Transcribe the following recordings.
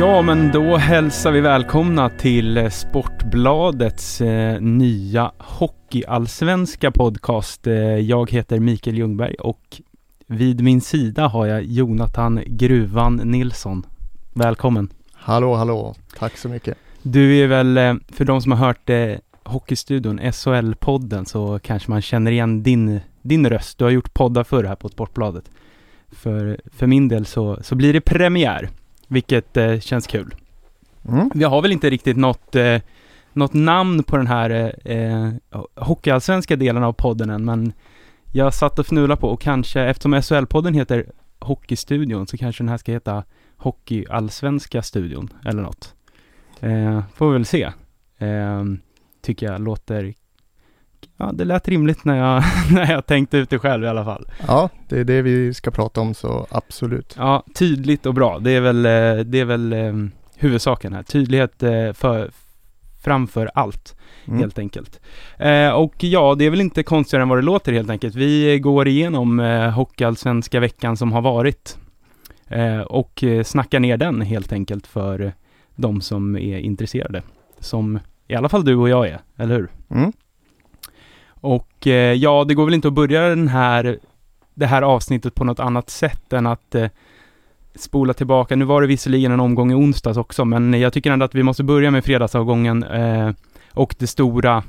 Ja, men då hälsar vi välkomna till eh, Sportbladets eh, nya hockeyallsvenska podcast. Eh, jag heter Mikael Ljungberg och vid min sida har jag Jonathan Gruvan Nilsson. Välkommen! Hallå, hallå. Tack så mycket. Du är väl, eh, för de som har hört eh, Hockeystudion, SHL-podden, så kanske man känner igen din, din röst. Du har gjort poddar förr här på Sportbladet. För, för min del så, så blir det premiär, vilket eh, känns kul. Mm. Vi har väl inte riktigt något, eh, något namn på den här eh, eh, hockeyallsvenska delen av podden än, men jag satt och fnulade på och kanske, eftersom SHL-podden heter Hockeystudion, så kanske den här ska heta Hockeyallsvenska studion, eller något. Eh, får vi väl se. Eh, tycker jag låter, ja det lät rimligt när jag, när jag tänkte ut det själv i alla fall. Ja, det är det vi ska prata om så absolut. Ja, tydligt och bra. Det är väl, eh, det är väl eh, huvudsaken här. Tydlighet eh, för, framför allt, Mm. helt enkelt. Eh, och ja, det är väl inte konstigare än vad det låter helt enkelt. Vi går igenom eh, Hockeyallsvenska veckan som har varit. Eh, och snackar ner den helt enkelt för de som är intresserade. Som i alla fall du och jag är, eller hur? Mm. Och eh, ja, det går väl inte att börja den här, det här avsnittet på något annat sätt än att eh, spola tillbaka. Nu var det visserligen en omgång i onsdags också, men jag tycker ändå att vi måste börja med fredagsavgången eh, och det stora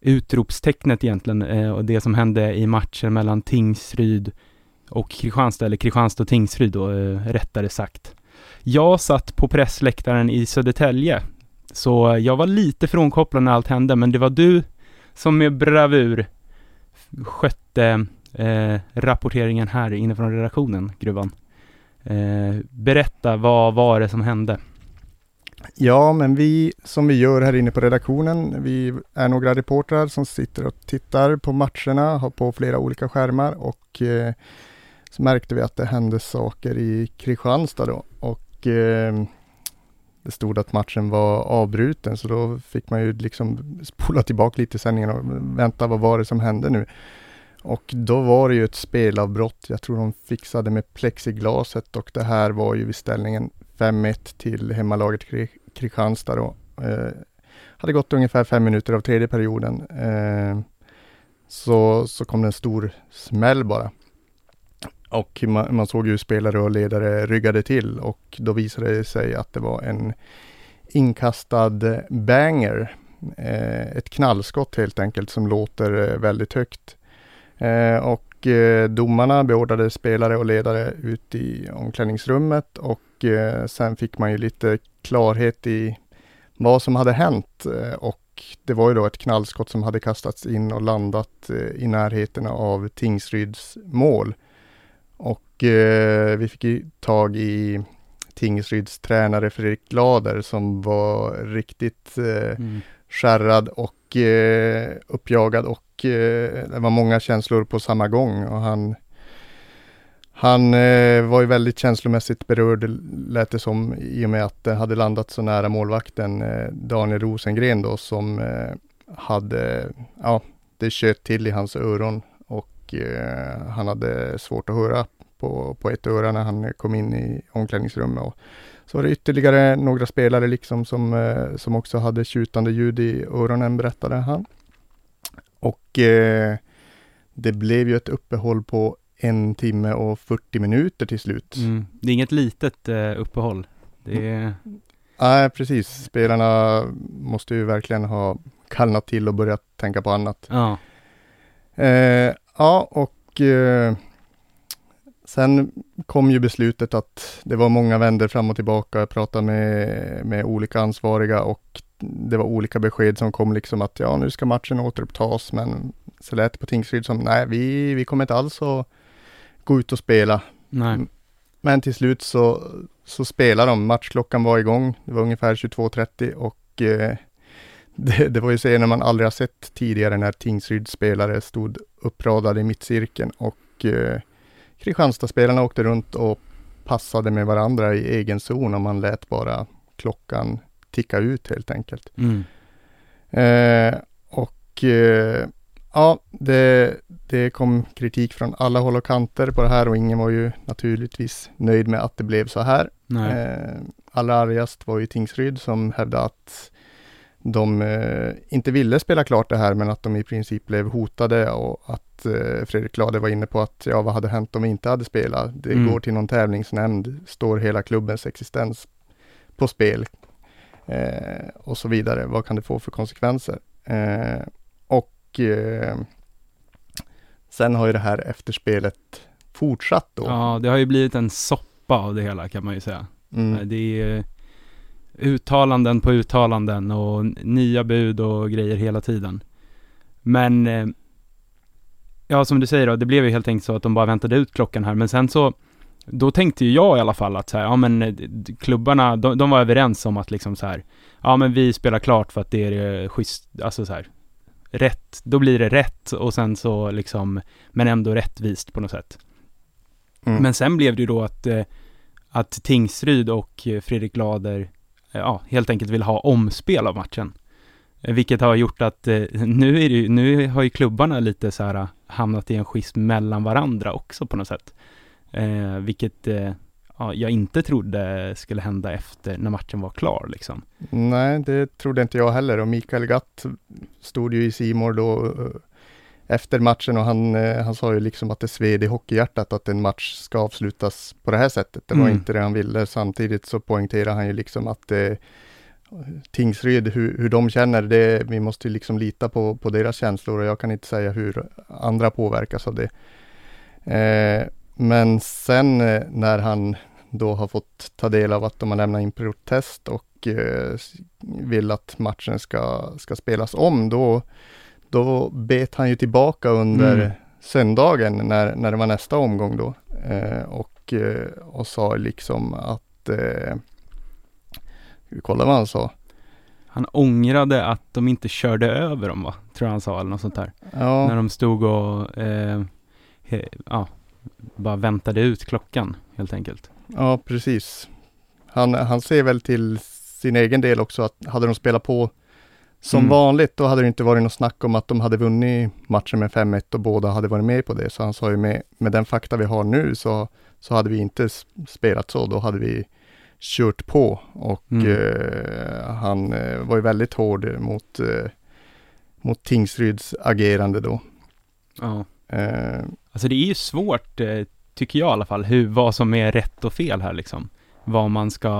utropstecknet egentligen eh, och det som hände i matchen mellan Tingsryd och Kristianstad, eller Kristianstad och Tingsryd då, eh, rättare sagt. Jag satt på pressläktaren i Södertälje, så jag var lite frånkopplad när allt hände, men det var du som med bravur skötte eh, rapporteringen här inifrån redaktionen, Gruvan. Eh, berätta, vad var det som hände? Ja, men vi som vi gör här inne på redaktionen, vi är några reportrar som sitter och tittar på matcherna, har på flera olika skärmar och eh, så märkte vi att det hände saker i Kristianstad då och eh, det stod att matchen var avbruten så då fick man ju liksom spola tillbaka lite i sändningen och vänta vad var det som hände nu? Och då var det ju ett spelavbrott. Jag tror de fixade med plexiglaset och det här var ju vid ställningen 5-1 till hemmalaget Kristianstad då. Eh, hade gått ungefär fem minuter av tredje perioden. Eh, så, så kom det en stor smäll bara. Och man, man såg ju spelare och ledare ryggade till och då visade det sig att det var en inkastad banger. Eh, ett knallskott helt enkelt som låter eh, väldigt högt. Eh, och eh, domarna beordrade spelare och ledare ut i omklädningsrummet och eh, sen fick man ju lite klarhet i vad som hade hänt eh, och det var ju då ett knallskott som hade kastats in och landat eh, i närheten av Tingsryds mål. Och eh, vi fick tag i Tingsryds tränare Fredrik Glader som var riktigt eh, Mm. skärrad och eh, uppjagad och eh, det var många känslor på samma gång och han han eh, var ju väldigt känslomässigt berörd lät det som i och med att det hade landat så nära målvakten eh, Daniel Rosengren då som eh, hade, ja det tjöt till i hans öron och eh, han hade svårt att höra på, på ett öra när han kom in i omklädningsrummet. Och så var det ytterligare några spelare liksom som, eh, som också hade tjutande ljud i öronen berättade han. Och eh, det blev ju ett uppehåll på en timme och 40 minuter till slut. Mm. Det är inget litet eh, uppehåll. Det är, Nej, precis. Spelarna måste ju verkligen ha kallnat till och börjat tänka på annat. ja. Eh, ja, och eh, sen kom ju beslutet att det var många vänder fram och tillbaka. Jag pratade med, med olika ansvariga och det var olika besked som kom liksom att ja, nu ska matchen återupptas, men så lät det på Tingsryd som nej, vi, vi kommer inte alls att gå ut och spela. Nej. Men till slut så, så spelade de. Matchklockan var igång. Det var ungefär 22.30 och eh, det, det var ju scener man aldrig har sett tidigare när Tingsryds spelare stod uppradade i mittcirkeln och eh, Kristianstadsspelarna åkte runt och passade med varandra i egen zon och man lät bara klockan ticka ut helt enkelt. Mm. Eh, och eh, ja, det, det kom kritik från alla håll och kanter på det här och ingen var ju naturligtvis nöjd med att det blev så här. Eh, allra argast var ju Tingsryd som hävdade att de eh, inte ville spela klart det här men att de i princip blev hotade och att eh, Fredrik Glade var inne på att ja, vad hade hänt om vi inte hade spelat? Det Mm. går till någon tävlingsnämnd, står hela klubbens existens på spel eh, och så vidare. Vad kan det få för konsekvenser? Eh, och eh, sen har ju det här efterspelet fortsatt då. Ja, det har ju blivit en soppa av det hela kan man ju säga. Mm. Det är uttalanden på uttalanden och nya bud och grejer hela tiden. Men, eh, ja som du säger då, det blev ju helt enkelt så att de bara väntade ut klockan här, men sen så, då tänkte ju jag i alla fall att så här, ja men eh, klubbarna, de, de var överens om att liksom så här, ja men vi spelar klart för att det är eh, schysst, alltså så här, rätt, då blir det rätt och sen så liksom, men ändå rättvist på något sätt. Mm. Men sen blev det ju då att, att Tingsryd och Fredrik Glader, eh, ja, helt enkelt vill ha omspel av matchen. Eh, vilket har gjort att eh, nu, är det ju, nu har ju klubbarna lite så här eh, hamnat i en schism mellan varandra också på något sätt. Eh, vilket eh, ja, jag inte trodde skulle hända efter när matchen var klar liksom. Nej, det trodde inte jag heller och Mikael Gatt stod ju i Simor då efter matchen och han, eh, han sa ju liksom att det sved i hockeyhjärtat att en match ska avslutas på det här sättet. Det var Mm. inte det han ville. Samtidigt så poängterar han ju liksom att eh, Tingsryd, hur, hur de känner, det, vi måste ju liksom lita på, på deras känslor och jag kan inte säga hur andra påverkas av det. Eh, men sen eh, när han då har fått ta del av att de har lämnat in protest och eh, vill att matchen ska, ska spelas om, då, då bet han ju tillbaka under Mm. söndagen när, när det var nästa omgång då. Eh, och, eh, och sa liksom att, eh, vi kolla vad han sa? Han ångrade att de inte körde över dem va? Tror jag han sa eller något sånt där. Ja, När de stod och, eh, he, ja, bara väntade ut klockan helt enkelt. ja precis. Han, han ser väl till sin egen del också att hade de spelat på som Mm. vanligt, då hade det inte varit något snack om att de hade vunnit matchen med 5-1 och båda hade varit med på det. Så han sa ju med, med den fakta vi har nu så, så hade vi inte spelat så, då hade vi kört på och Mm. eh, han eh, var ju väldigt hård mot, eh, mot Tingsryds agerande då. Ja. Eh, Alltså det är ju svårt, eh, tycker jag i alla fall, hur, vad som är rätt och fel här liksom. Vad man ska,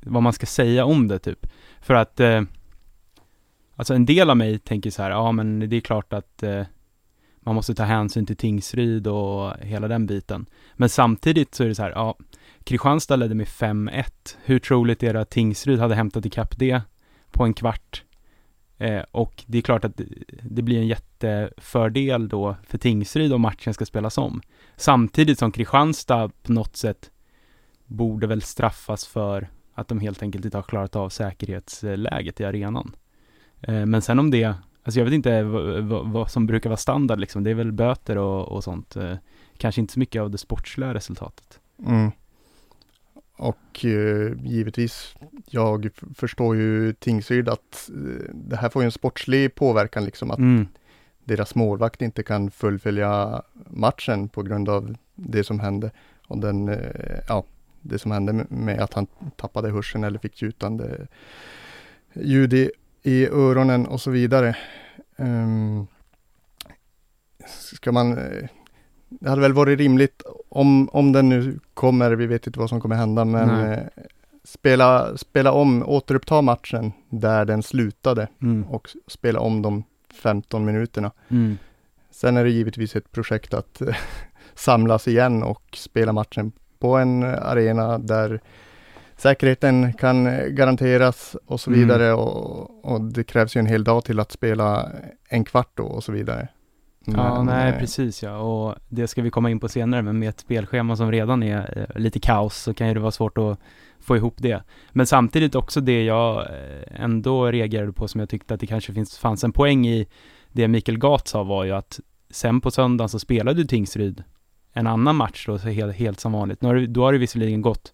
vad man ska säga om det typ. För att, eh, alltså en del av mig tänker så här, ja men det är klart att eh, man måste ta hänsyn till Tingsryd och hela den biten. Men samtidigt så är det så här, ja, Kristianstad ledde med 5-1. Hur troligt är det att Tingsryd hade hämtat ikapp det på en kvart? Eh, och det är klart att det, det blir en jättefördel då för Tingsryd om matchen ska spelas om. Samtidigt som Kristianstad på något sätt borde väl straffas för att de helt enkelt inte har klarat av säkerhetsläget i arenan. Eh, men sen om det, alltså jag vet inte vad, som brukar vara standard liksom, det är väl böter och, och sånt. Eh, kanske inte så mycket av det sportsliga resultatet. Mm. Och eh, givetvis, jag förstår ju Tingsryd att eh, det här får ju en sportslig påverkan, liksom att Mm. deras målvakt inte kan fullfölja matchen på grund av det som hände. Och den, eh, ja, det som hände med- med att han tappade hörseln eller fick gjutande ljud i, i öronen och så vidare. Ehm, ska man, eh, det hade väl varit rimligt om, om den nu kommer, vi vet inte vad som kommer hända, men Nej. eh, spela, spela om, återuppta matchen där den slutade Mm. och spela om de 15 minuterna. Mm. Sen är det givetvis ett projekt att samlas igen och spela matchen på en arena där säkerheten kan garanteras och så Mm. vidare. Och, och det krävs ju en hel dag till att spela en kvart då och så vidare. Ja, Men, nej eh, precis ja. Och det ska vi komma in på senare, men med ett spelschema som redan är eh, lite kaos så kan ju det vara svårt att få ihop det. Men samtidigt också det jag eh, ändå reagerade på som jag tyckte att det kanske finns, fanns en poäng i det Mikael Gat sa var ju att sen på söndagen så spelade du Tingsryd en annan match då, så helt, helt som vanligt. Nu har det, då har det visserligen gått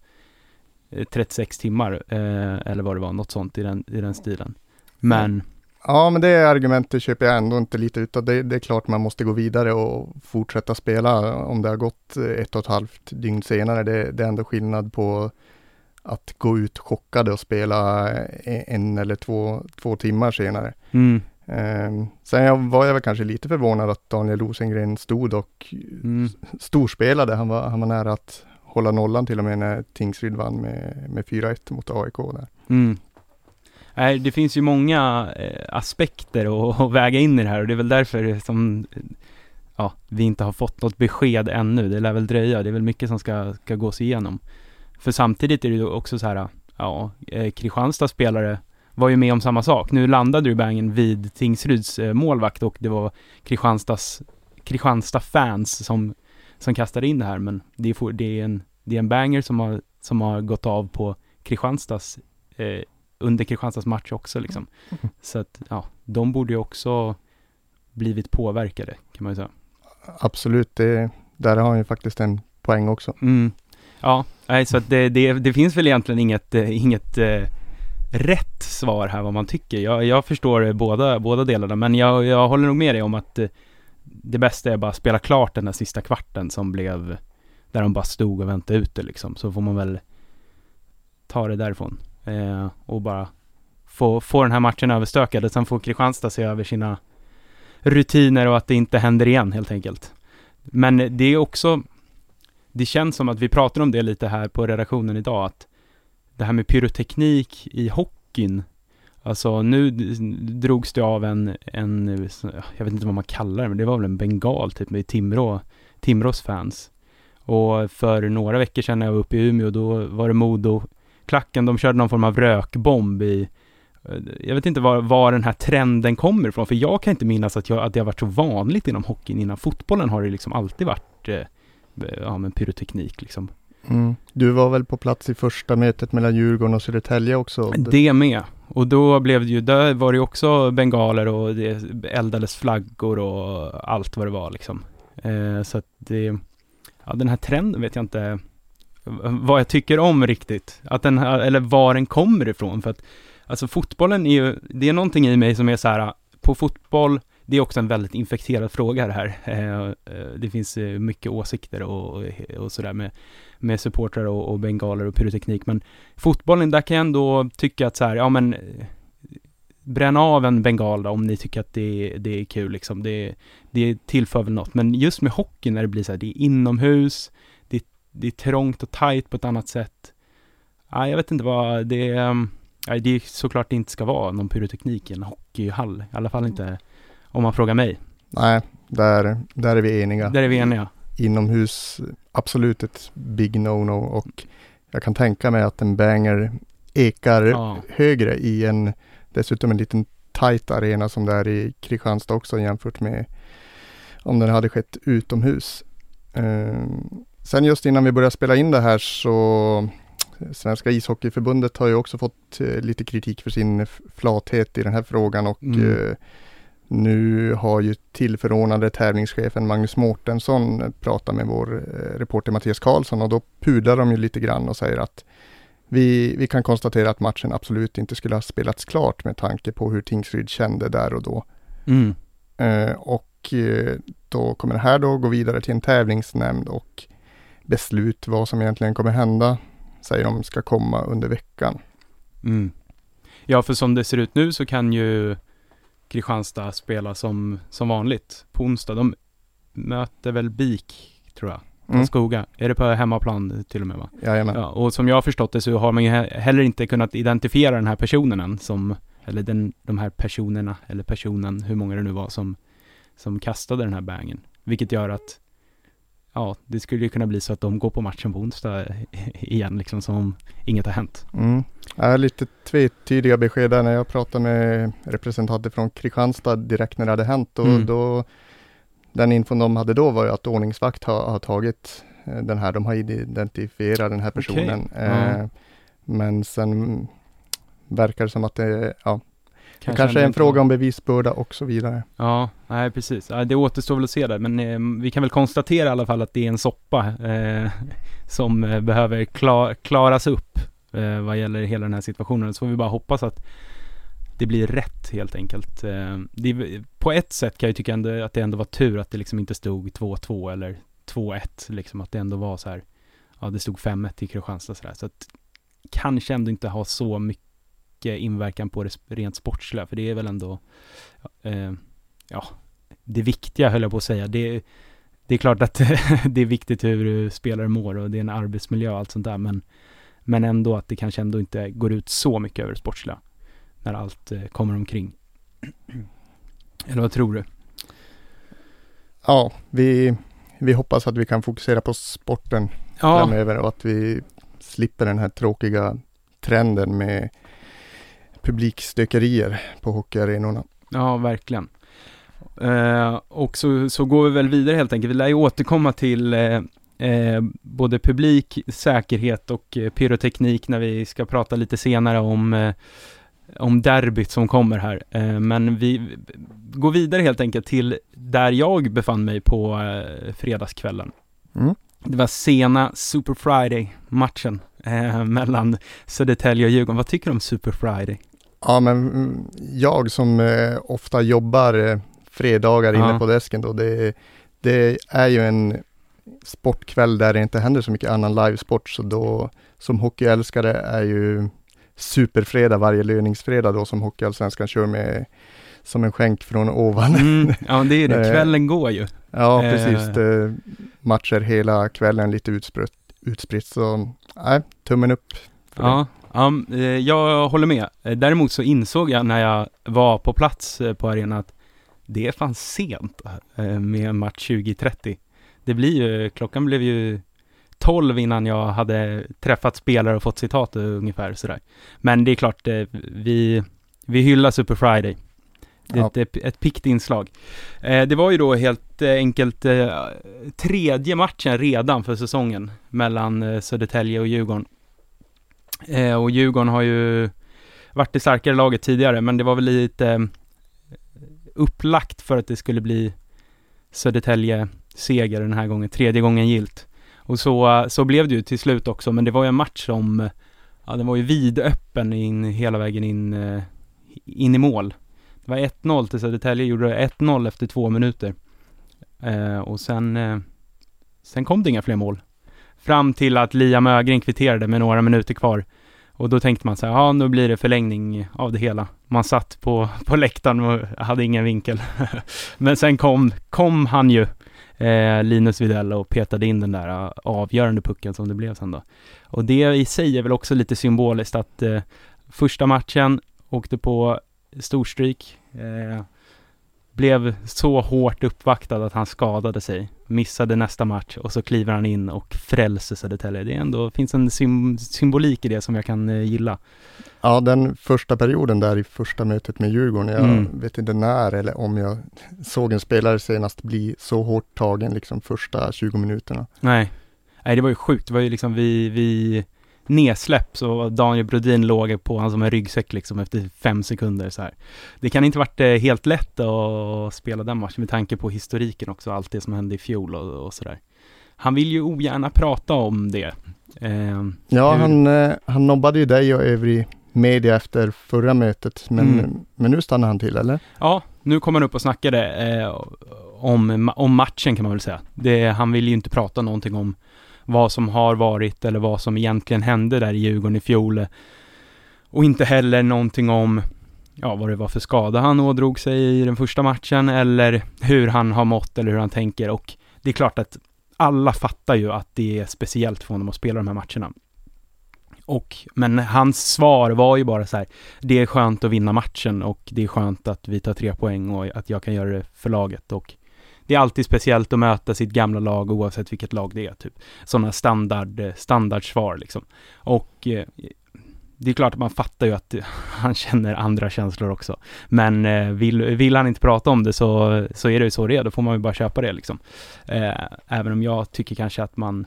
36 timmar, eh, eller vad det var, något sånt i den, i den stilen. Men, Ja, men det argumentet köper jag ändå inte lite utav. Det, det är klart man måste gå vidare och fortsätta spela om det har gått eh, ett och ett halvt dygn senare. Det, det är ändå skillnad på att gå ut chockade och spela eh, en eller två, två timmar senare. mm, Eh, sen var jag väl kanske lite förvånad att Daniel Rosengren stod och mm, storspelade. Han var, han var nära att hålla nollan till och med när Tingsryd vann med, med 4-1 mot AIK där. Mm. Nej, det finns ju många eh, aspekter att, väga in i det här och det är väl därför som ja, vi inte har fått något besked ännu. Det lär väl dröja. Det är väl mycket som ska, ska gås igenom. För samtidigt är det ju också så här, ja, eh, Kristianstads spelare var ju med om samma sak. Nu landade ju Bangen vid Tingsryds eh, målvakt och det var Kristianstads Kristianstad-fans som, som kastade in det här. Men det är, for, det är, en, det är en banger som har, som har gått av på Kristianstads eh, under Kristianstads match också liksom. Så att, ja, de borde ju också blivit påverkade, kan man ju säga. Absolut, det, där har han ju faktiskt en poäng också. Mm. Ja, nej, så att det, det, det finns väl egentligen inget, eh, inget eh, rätt svar här vad man tycker. Jag, jag förstår eh, båda, båda delarna, men jag, jag håller nog med dig om att eh, det bästa är bara att spela klart den där sista kvarten som blev, där de bara stod och väntade ut det liksom. Så får man väl ta det därifrån eh, och bara få, få den här matchen överstökad. Och sen får Kristianstad se över sina rutiner och att det inte händer igen helt enkelt. Men det är också, det känns som att vi pratar om det lite här på redaktionen idag, att det här med pyroteknik i hockeyn, alltså nu drogs det av en, en, jag vet inte vad man kallar det, men det var väl en bengal typ med Timrå, Timrås fans. Och för några veckor sedan när jag var uppe i Umeå, då var det Modo klacken, de körde någon form av rökbomb i eh, jag vet inte var, var den här trenden kommer ifrån, för jag kan inte minnas att, jag, att det har varit så vanligt inom hockeyn. Innan fotbollen har det liksom alltid varit eh, ja, men pyroteknik liksom. Mm. Du var väl på plats i första mötet mellan Djurgården och Södertälje också? Det med. Och då blev det ju, där var det ju också bengaler och det eldades flaggor och allt vad det var liksom. Eh, så att det, ja den här trenden vet jag inte vad jag tycker om riktigt. Att den här, eller var den kommer ifrån. För att alltså fotbollen är ju, det är någonting i mig som är så här, på fotboll, det är också en väldigt infekterad fråga det här. Eh, eh det finns eh, mycket åsikter och, och sådär med, med supportrar och, och bengaler och pyroteknik. Men fotbollen, där kan jag ändå tycka att så här, ja men eh, bränn av en bengal då, om ni tycker att det, det är kul liksom. Det, det tillför väl något. Men just med hockey när det blir så här, det är inomhus, det, det är trångt och tajt på ett annat sätt. Ja, jag vet inte vad det är. um, Nej, det är såklart det inte ska vara någon pyroteknik i en hockeyhall. I alla fall inte om man frågar mig. Nej, där, där är vi eniga. Där är vi eniga. Inomhus, absolut ett big no-no och jag kan tänka mig att en banger ekar Ja. högre i en, dessutom en liten tight arena som det är i Kristianstad också jämfört med om den hade skett utomhus. Eh, sen just innan vi började spela in det här så Svenska ishockeyförbundet har ju också fått eh, lite kritik för sin flathet i den här frågan och Mm. Nu har ju tillförordnade tävlingschefen Magnus Mårtensson pratat med vår eh, reporter Mattias Karlsson och då pudlar de ju lite grann och säger att vi, vi kan konstatera att matchen absolut inte skulle ha spelats klart med tanke på hur Tingsryd kände där och då. Mm. Eh, och eh, då kommer det här då gå vidare till en tävlingsnämnd och beslut vad som egentligen kommer hända säger de ska komma under veckan. Mm. Ja, för som det ser ut nu så kan ju Kristianstad spela som, som vanligt på onsdag. De möter väl BIK, tror jag. Mm. Karlskoga. Är det på hemmaplan till och med va? Jajamän. Ja, och som jag har förstått det så har man ju he- heller inte kunnat identifiera den här personen än som, eller den, de här personerna, eller personen, hur många det nu var som, som kastade den här bangen. Vilket gör att, ja, det skulle ju kunna bli så att de går på matchen på onsdag igen, liksom som om inget har hänt. Mm. Jag lite tvetydiga besked där när jag pratade med representanter från Kristianstad direkt när det hade hänt. Och Mm. då, den infon de hade då var ju att ordningsvakt har, har tagit eh, den här, de har identifierat den här personen. Ja. Eh, men sen mm, verkar det som att det, ja, det kanske är en fråga om bevisbörda och så vidare. Ja, nej precis. Det återstår väl att se där, men eh, vi kan väl konstatera i alla fall att det är en soppa eh, som eh, behöver kla- klaras upp eh, vad gäller hela den här situationen. Så får vi bara hoppas att det blir rätt helt enkelt. Eh, det, på ett sätt kan jag tycka ändå att det ändå var tur att det liksom inte stod 2-2 eller 2-1, liksom att det ändå var så här, ja det stod 5-1 till Kristianstad sådär. Så att kanske ändå inte ha så mycket inverkan på det rent sportsliga, för det är väl ändå eh, ja, det viktiga höll jag på att säga. Det, det är klart att det är viktigt hur spelare mår och det är en arbetsmiljö och allt sånt där, men, men ändå att det kanske ändå inte går ut så mycket över det sportsliga när allt eh, kommer omkring. Eller vad tror du? Ja, vi, vi hoppas att vi kan fokusera på sporten Ja, framöver och att vi slipper den här tråkiga trenden med publikstökerier på hockeyarenorna. ja verkligen. Eh, och så, så går vi väl vidare helt enkelt. Vi lär ju återkomma till eh, eh, både publik, säkerhet och eh, pyroteknik när vi ska prata lite senare om, eh, om derbyt som kommer här. Eh, men vi går vidare helt enkelt till där jag befann mig på fredagskvällen. Mm. Det var sena Super Friday-matchen mellan Södertälje och Djurgården. Vad tycker du om Super Friday? Ja, men mm, jag som eh, ofta jobbar eh, fredagar inne Ja. på desken då, det, det är ju en sportkväll där det inte händer så mycket annan livesport, så då som hockeyälskare är ju superfredag varje löningsfredag då som Hockeyallsvenskan kör med som en skänk från ovan. Mm, ja, det är det. Eh, Kvällen går ju. Ja, Eh. precis. Det, matcher hela kvällen lite utspritt, utspritt så nej, tummen upp. för det. Eh, jag håller med. Eh, Däremot så insåg jag när jag var på plats eh, på arenan att det är fan sent med en match 20.30. Det blir ju, klockan blev ju 12 innan jag hade träffat spelare och fått citat ungefär sådär. Men det är klart, vi, vi hyllar Super Friday. Det är Ja. ett, ett, pikt inslag. Det var ju då helt enkelt tredje matchen redan för säsongen mellan Södertälje och Djurgården. Eh, och Djurgården har ju varit det starkare laget tidigare, men det var väl lite eh, upplagt för att det skulle bli Södertälje seger den här gången, tredje gången gilt. Och så, så blev det ju till slut också, men det var ju en match som, ja den var ju vidöppen in, hela vägen in, eh, in i mål. Det var 1-0 till Södertälje, gjorde 1-0 efter två minuter. Eh, och sen, eh, sen kom det inga fler mål. Fram till att Liam Ögren kvitterade med några minuter kvar. Och då tänkte man så här, ja nu blir det förlängning av det hela. Man satt på, på läktaren och hade ingen vinkel. Men sen kom, kom han ju, eh, Linus Widell, och petade in den där eh, avgörande pucken som det blev sen då. Och det i sig är väl också lite symboliskt att eh, första matchen åkte på storstryk. Eh, blev så hårt uppvaktad att han skadade sig. Missade nästa match och så kliver han in och frälser Södertälje. Det är ändå, finns en sym- symbolik i det som jag kan eh, gilla. Ja, den första perioden där i första mötet med Djurgården, jag Mm. vet inte när eller om jag såg en spelare senast bli så hårt tagen liksom första 20 minuterna. Nej. Nej, det var ju sjukt. Det var ju liksom vi, vi nedsläpp så Daniel Brodin låg på han som en ryggsäck liksom efter fem sekunder så här. Det kan inte varit eh, helt lätt att spela den matchen med tanke på historiken också, allt det som hände i fjol och, och sådär. Han vill ju ogärna prata om det. Eh, Ja, Hur- han, eh, han nobbade ju dig och övrig media efter förra mötet, men, Mm. men nu stannar han till, eller? Ja, nu kom han upp och snackade eh, om, om matchen kan man väl säga. Det, han vill ju inte prata någonting om vad som har varit eller vad som egentligen hände där i Djurgården i fjol. Och inte heller någonting om ja, vad det var för skada han ådrog sig i den första matchen eller hur han har mått eller hur han tänker. Och det är klart att alla fattar ju att det är speciellt för honom att spela de här matcherna. Och, men hans svar var ju bara så här, det är skönt att vinna matchen och det är skönt att vi tar tre poäng och att jag kan göra det för laget och det är alltid speciellt att möta sitt gamla lag oavsett vilket lag det är, typ. Sådana standard, eh, standardsvar liksom. Och eh, det är klart att man fattar ju att han känner andra känslor också. Men eh, vill, vill han inte prata om det så, så är det ju så det är, då får man ju bara köpa det liksom. Eh, även om jag tycker kanske att man,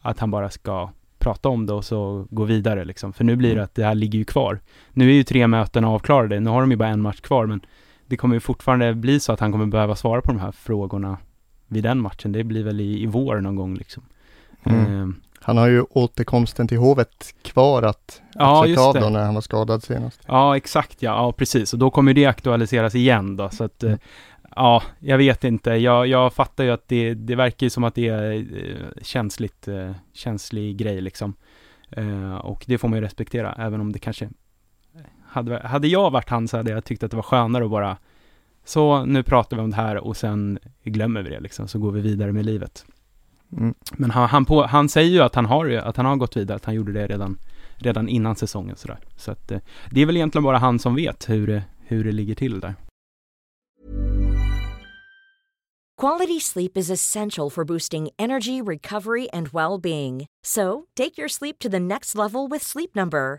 att han bara ska prata om det och så gå vidare liksom. För nu blir det Mm. att det här ligger ju kvar. Nu är ju tre möten avklarade, nu har de ju bara en match kvar, men det kommer ju fortfarande bli så att han kommer behöva svara på de här frågorna vid den matchen. Det blir väl i, i vår någon gång liksom. Mm. Eh, Han har ju återkomsten till Hovet kvar att, Ja, att checka av då när han var skadad senast. Ja, exakt ja. Ja, precis. Och då kommer det aktualiseras igen då. Så att, Mm. ja, jag vet inte. Jag, jag fattar ju att det, det verkar ju som att det är eh, känsligt, eh, känslig grej liksom. Och det får man ju respektera, även om det kanske hade, hade jag varit han så hade jag tyckt att det var skönare att bara så nu pratar vi om det här och sen glömmer vi det liksom, så går vi vidare med livet. Mm. Men han, han, på, han säger ju att han har, att han har gått vidare, att han gjorde det redan, redan innan säsongen sådär. Så att eh, det är väl egentligen bara han som vet hur, det- hur det ligger till där. Quality sleep is essential for boosting energy, recovery, and well being. So, take your sleep to the next level with Sleep Number.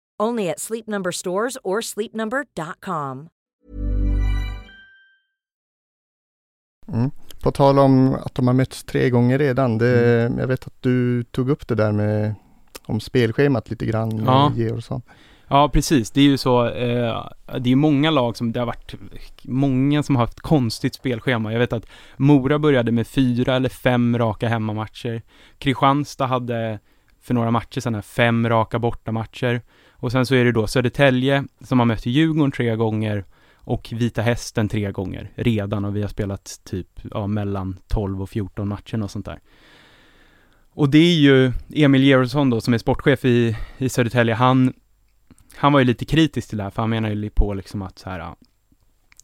Only at Sleep Number stores or sleepnumber.com. Mm. På tal om att de har mötts tre gånger redan. Det, Mm. Jag vet att du tog upp det där med om spelschemat lite grann med Ja. Georgsson. Ja, precis. Det är ju så, eh, det är många lag som, det har varit många som har haft konstigt spelschema. Jag vet att Mora började med fyra eller fem raka hemmamatcher. Kristianstad hade för några matcher sedan fem raka bortamatcher. Och sen så är det då Södertälje som har mött Djurgården tre gånger och Vita Hästen tre gånger redan och vi har spelat typ ja, mellan 12 och 14 matcher och sånt där. Och det är ju Emil Georgsson då som är sportchef i, i Södertälje, han han var ju lite kritisk till det här, för han menar ju på liksom att så här, ja,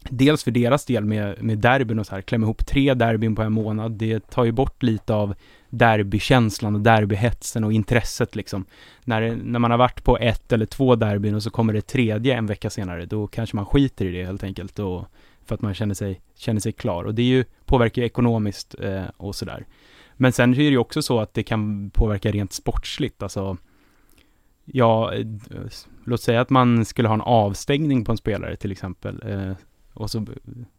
dels för deras del med, med derbyn och så här, klämma ihop tre derbyn på en månad, det tar ju bort lite av derbykänslan och derbyhetsen och intresset liksom. När, när man har varit på ett eller två derbyn och så kommer det tredje en vecka senare, då kanske man skiter i det helt enkelt och för att man känner sig, känner sig klar. Och det är ju, påverkar ju ekonomiskt eh, och sådär. Men sen är det ju också så att det kan påverka rent sportsligt, alltså Ja, låt säga att man skulle ha en avstängning på en spelare till exempel. Eh, och så,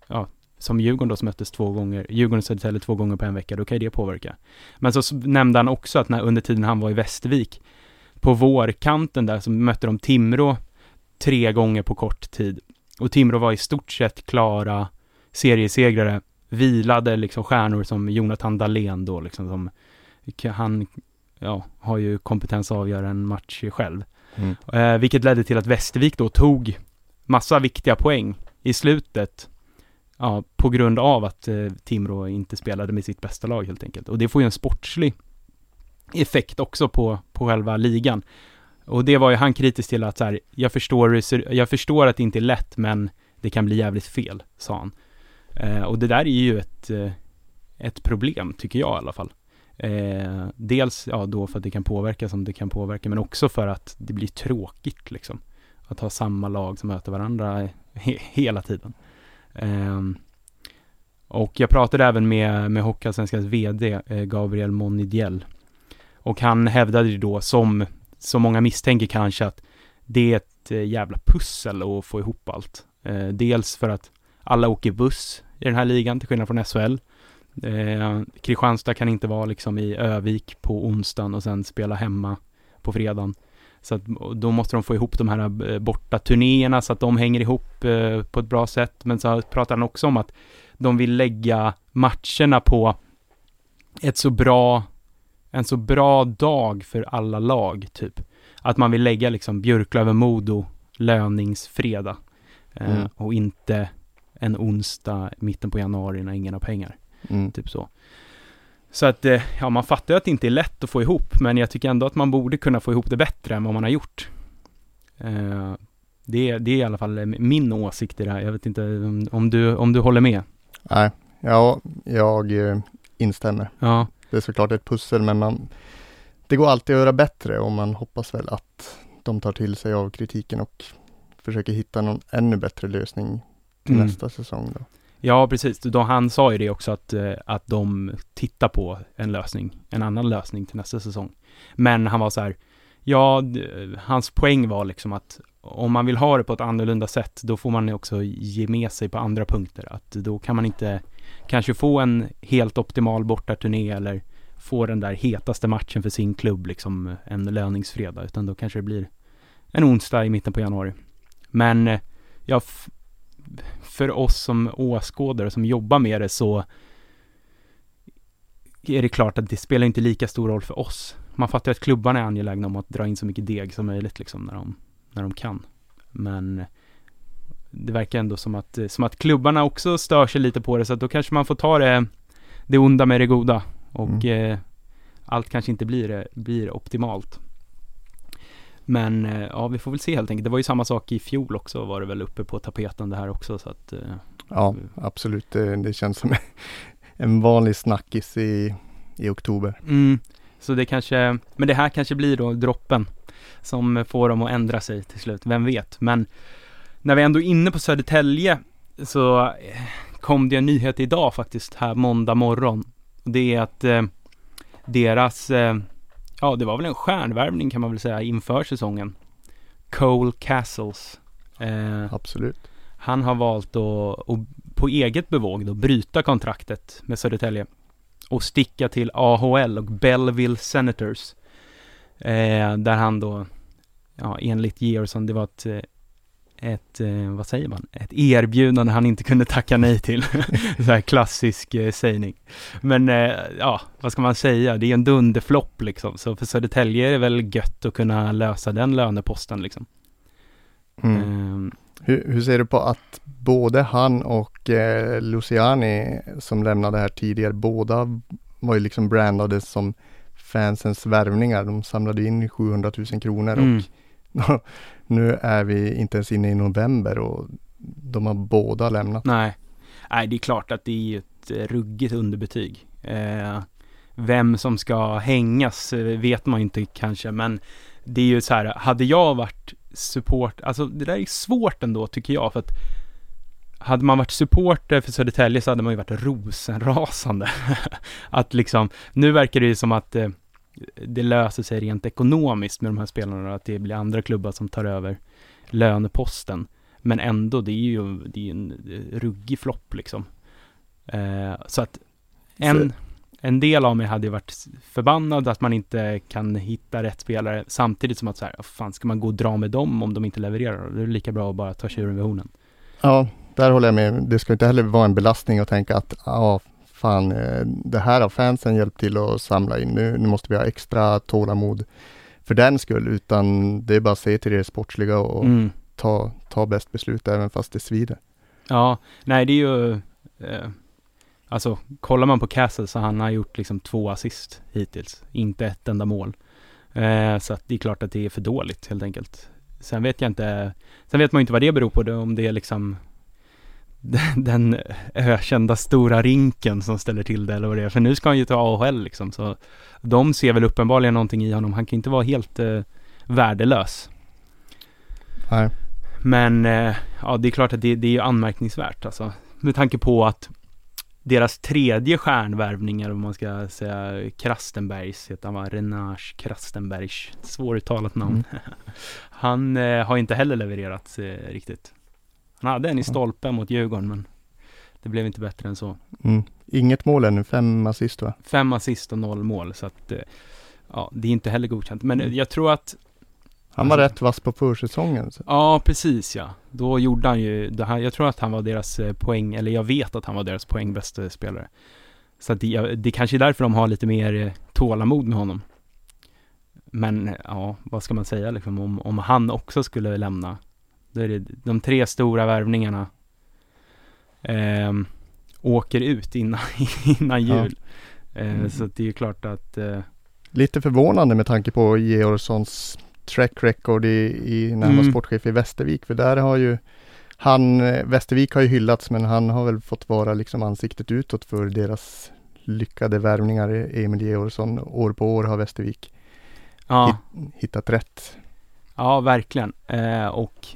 ja, som Djurgården då som möttes två gånger, Djurgården och Södertälje två gånger på en vecka, då kan ju det påverka. Men så nämnde han också att när, under tiden han var i Västervik, på vårkanten där så mötte de Timrå tre gånger på kort tid. Och Timrå var i stort sett klara seriesegrare, vilade liksom stjärnor som Jonathan Dahlén då liksom som, han ja, har ju kompetens att avgöra en match själv. Mm. Eh, vilket ledde till att Västervik då tog massa viktiga poäng i slutet. Ja, på grund av att eh, Timrå inte spelade med sitt bästa lag helt enkelt. Och det får ju en sportslig effekt också på, på själva ligan. Och det var ju han kritisk till att så här, jag förstår, jag förstår att det inte är lätt, men det kan bli jävligt fel, sa han. Eh, och det där är ju ett, eh, ett problem, tycker jag i alla fall. Eh, dels ja, då för att det kan påverka som det kan påverka, men också för att det blir tråkigt liksom. Att ha samma lag som möter varandra he- hela tiden. Ehm, och jag pratade även med, med Hockeyallsvenskans VD, eh, Gabriel Monidiel. Och han hävdade ju då, som så många misstänker kanske, att det är ett eh, jävla pussel att få ihop allt. Eh, dels för att alla åker buss i den här ligan, till skillnad från SHL. Eh, Kristianstad kan inte vara liksom i Övik på onsdagen och sen spela hemma på fredagen. Så att, då måste de få ihop de här eh, borta turnéerna så att de hänger ihop eh, på ett bra sätt. Men så pratar han också om att de vill lägga matcherna på ett så bra, en så bra dag för alla lag, typ. Att man vill lägga liksom Björklöven-Modo löningsfredag. Eh, Mm. Och inte en onsdag mitten på januari när ingen har pengar. Mm. Typ så. Så att, eh, ja man fattar ju att det inte är lätt att få ihop, men jag tycker ändå att man borde kunna få ihop det bättre än vad man har gjort. Eh, det, det är i alla fall min åsikt i det här. Jag vet inte om, du, om du håller med? Nej, ja, jag eh, instämmer. Ja. Det är såklart ett pussel, men man, det går alltid att göra bättre och man hoppas väl att de tar till sig av kritiken och försöker hitta någon ännu bättre lösning till Mm. nästa säsong. Då. Ja, precis. De, han sa ju det också att, eh, att de tittar på en lösning, en annan lösning till nästa säsong. Men han var så här, ja, hans poäng var liksom att om man vill ha det på ett annorlunda sätt, då får man också ge med sig på andra punkter. Att då kan man inte kanske få en helt optimal bortaturné eller få den där hetaste matchen för sin klubb, liksom en löningsfredag, utan då kanske det blir en onsdag i mitten på januari. Men eh, jag för oss som åskådare som jobbar med det så är det klart att det spelar inte lika stor roll för oss. Man fattar att klubbarna är angelägna om att dra in så mycket deg som möjligt liksom när de, när de kan. Men det verkar ändå som att, som att klubbarna också stör sig lite på det så att då kanske man får ta det, det onda med det goda och eh, allt kanske inte blir, blir optimalt. Men eh, ja, vi får väl se helt enkelt. Det var ju samma sak i fjol också var det väl uppe på tapeten det här också så att eh, Ja, absolut. Det, det känns som en vanlig snackis i, i oktober. Mm, så det kanske, men det här kanske blir då droppen som får dem att ändra sig till slut, vem vet. Men när vi ändå är inne på Södertälje så eh, kom det en nyhet idag faktiskt här måndag morgon. Det är att eh, deras, eh, ja det var väl en stjärnvärvning kan man väl säga inför säsongen. Cole Castles. Eh, Absolut. han har valt att, att på eget bevåg då bryta kontraktet med Södertälje och sticka till AHL och Belleville Senators. Eh, där han då, ja enligt Georgsson, det var ett, eh, ett, eh, vad säger man, ett erbjudande han inte kunde tacka nej till. Så här klassisk eh, sägning. Men eh, ja, vad ska man säga, det är en dunderflopp liksom. Så för Södertälje är det väl gött att kunna lösa den löneposten liksom. Mm. Ehm, Hur, hur ser du på att både han och eh, Luciani som lämnade här tidigare, båda var ju liksom brandade som fansens värvningar. De samlade in 700 000 kronor Mm. nu är vi inte ens inne i november och de har båda lämnat. Nej. Nej, det är klart att det är ju ett eh, ruggigt underbetyg. Eh, vem som ska hängas eh, vet man ju inte kanske, men det är ju så här, hade jag varit support, alltså det där är svårt ändå tycker jag, för att hade man varit supporter för Södertälje så hade man ju varit rosenrasande. att liksom, nu verkar det ju som att eh, det löser sig rent ekonomiskt med de här spelarna, att det blir andra klubbar som tar över löneposten. Men ändå, det är ju det är en ruggig flopp liksom. Eh, så att en, en del av mig hade ju varit förbannad att man inte kan hitta rätt spelare samtidigt som att så här, "Vad fan ska man gå och dra med dem om de inte levererar? Det är lika bra att bara ta tjuren vid hornen. Ja, där håller jag med. Det ska inte heller vara en belastning att tänka att ja, fan, eh, det här har fansen hjälpt till att samla in. Nu, nu måste vi ha extra tålamod för den skull, utan det är bara att se till det sportsliga och Mm. ta, ta bäst beslut även fast det svider. Ja, nej det är ju, eh, alltså kollar man på Castle så han har gjort liksom två assist hittills, inte ett enda mål. Eh, så att det är klart att det är för dåligt helt enkelt. Sen vet jag inte, sen vet man ju inte vad det beror på, det, om det är liksom den, ökända stora rinken som ställer till det eller vad det är. För nu ska han ju ta AHL liksom, så de ser väl uppenbarligen någonting i honom. Han kan inte vara helt eh, värdelös. Nej. Men eh, ja, det är klart att det, det är ju anmärkningsvärt alltså. Med tanke på att deras tredje stjärnvärvningar, om man ska säga Krastenbergs, heter han va? Renage Krastenbergs, svåruttalat namn. han eh, har inte heller levererat eh, riktigt. Han hade en i stolpen mot Djurgården, men det blev inte bättre än så. Mm. Inget mål ännu, fem assist va? Fem assist och noll mål, så att eh, ja, det är inte heller godkänt. Men eh, jag tror att Han var rätt vass på försäsongen. Så. Ja, precis ja. Då gjorde han ju, det här, jag tror att han var deras eh, poäng, eller jag vet att han var deras poängbästa spelare. Så att det, det kanske är därför de har lite mer tålamod med honom. Men ja, vad ska man säga liksom om, om han också skulle lämna. Då är det de tre stora värvningarna ehm, åker ut innan, innan Ja. jul. Eh, Mm. Så att det är klart att eh, Lite förvånande med tanke på Georgssons track record i, i när han var Mm. sportchef i Västervik. För där har ju han, eh, Västervik har ju hyllats men han har väl fått vara liksom ansiktet utåt för deras lyckade värvningar. Emil Georgsson, år på år har Västervik ja, hittat rätt. ja, verkligen. Eh, och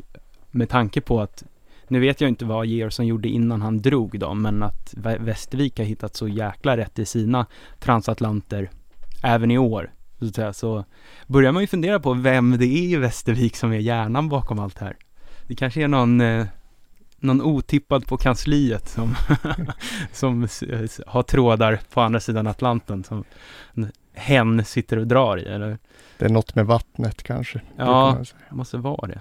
med tanke på att nu vet jag inte vad Georgsson gjorde innan han drog då, men att Vä- Västervik har hittat så jäkla rätt i sina transatlanter även i år. Så, att säga, så börjar man ju fundera på vem det är i Västervik som är hjärnan bakom allt det här. Det kanske är någon, eh, någon otippad på kansliet som, som har trådar på andra sidan Atlanten som en hen sitter och drar i, eller? Det är något med vattnet kanske. Ja. Det måste vara det.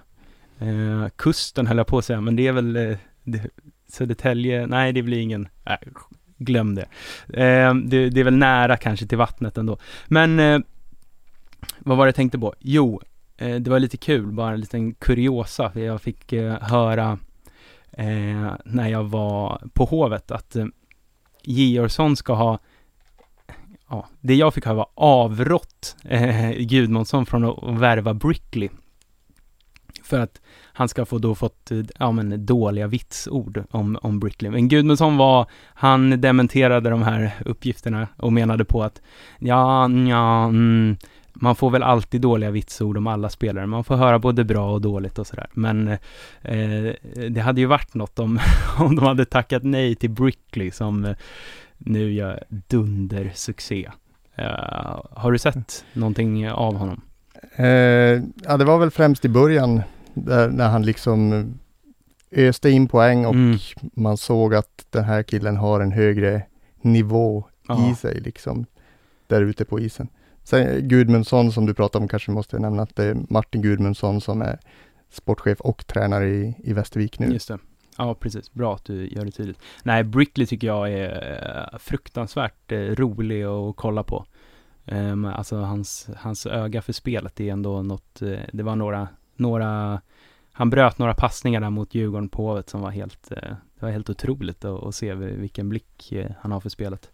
Eh, kusten höll jag på att säga, men det är väl eh, det, Södertälje, nej det blir ingen, nej, glöm det. Eh, det. Det är väl nära kanske till vattnet ändå. Men eh, vad var det jag tänkte på? Jo, eh, det var lite kul, bara en liten kuriosa, för jag fick eh, höra eh, när jag var på Hovet att eh, Georgsson ska ha Ja, det jag fick höra var avrått eh, Gudmundsson från att värva Brickley. För att han ska få då fått, ja men dåliga vitsord om, om Brickley. Men Gudmundsson var, han dementerade de här uppgifterna och menade på att ja, ja, mm, man får väl alltid dåliga vitsord om alla spelare. Man får höra både bra och dåligt och sådär. Men eh, det hade ju varit något om, om de hade tackat nej till Brickley som eh, nu gör dundersuccé. Uh, har du sett någonting av honom? Eh, ja, det var väl främst i början där, när han liksom öste in poäng och Mm. man såg att den här killen har en högre nivå Ja. i sig liksom där ute på isen. Sen Gudmundsson som du pratade om kanske måste nämna att det är Martin Gudmundsson som är sportchef och tränare i, i Västervik nu. Just det. Ja, precis. Bra att du gör det tydligt. Nej, Brickley tycker jag är eh, fruktansvärt eh, rolig att kolla på. Um, alltså hans, hans öga för spelet är ändå något, eh, det var några, några, han bröt några passningar där mot Djurgården på Hovet som var helt, eh, det var helt otroligt att, att se vilken blick eh, han har för spelet.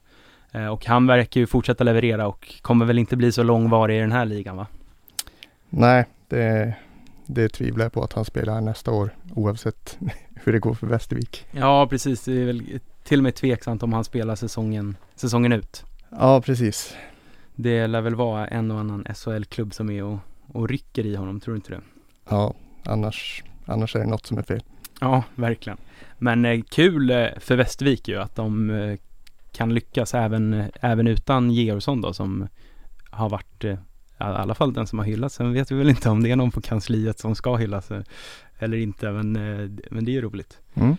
Eh, och han verkar ju fortsätta leverera och kommer väl inte bli så långvarig i den här ligan va? Nej, det, det tvivlar jag på att han spelar nästa år oavsett hur det går för Västervik. Ja, precis. Det är väl till och med tveksamt om han spelar säsongen, säsongen ut. Ja, precis. Det lär väl vara en och annan SHL-klubb som är och, och rycker i honom, tror du inte det? Ja, annars, annars är det något som är fel. Ja, verkligen. Men eh, kul eh, för Västervik ju att de eh, kan lyckas även, även utan Georgsson då som har varit i alla fall den som har hyllats. Sen vet vi väl inte om det är någon på kansliet som ska hyllas eller inte, men, men det är ju roligt. Mm.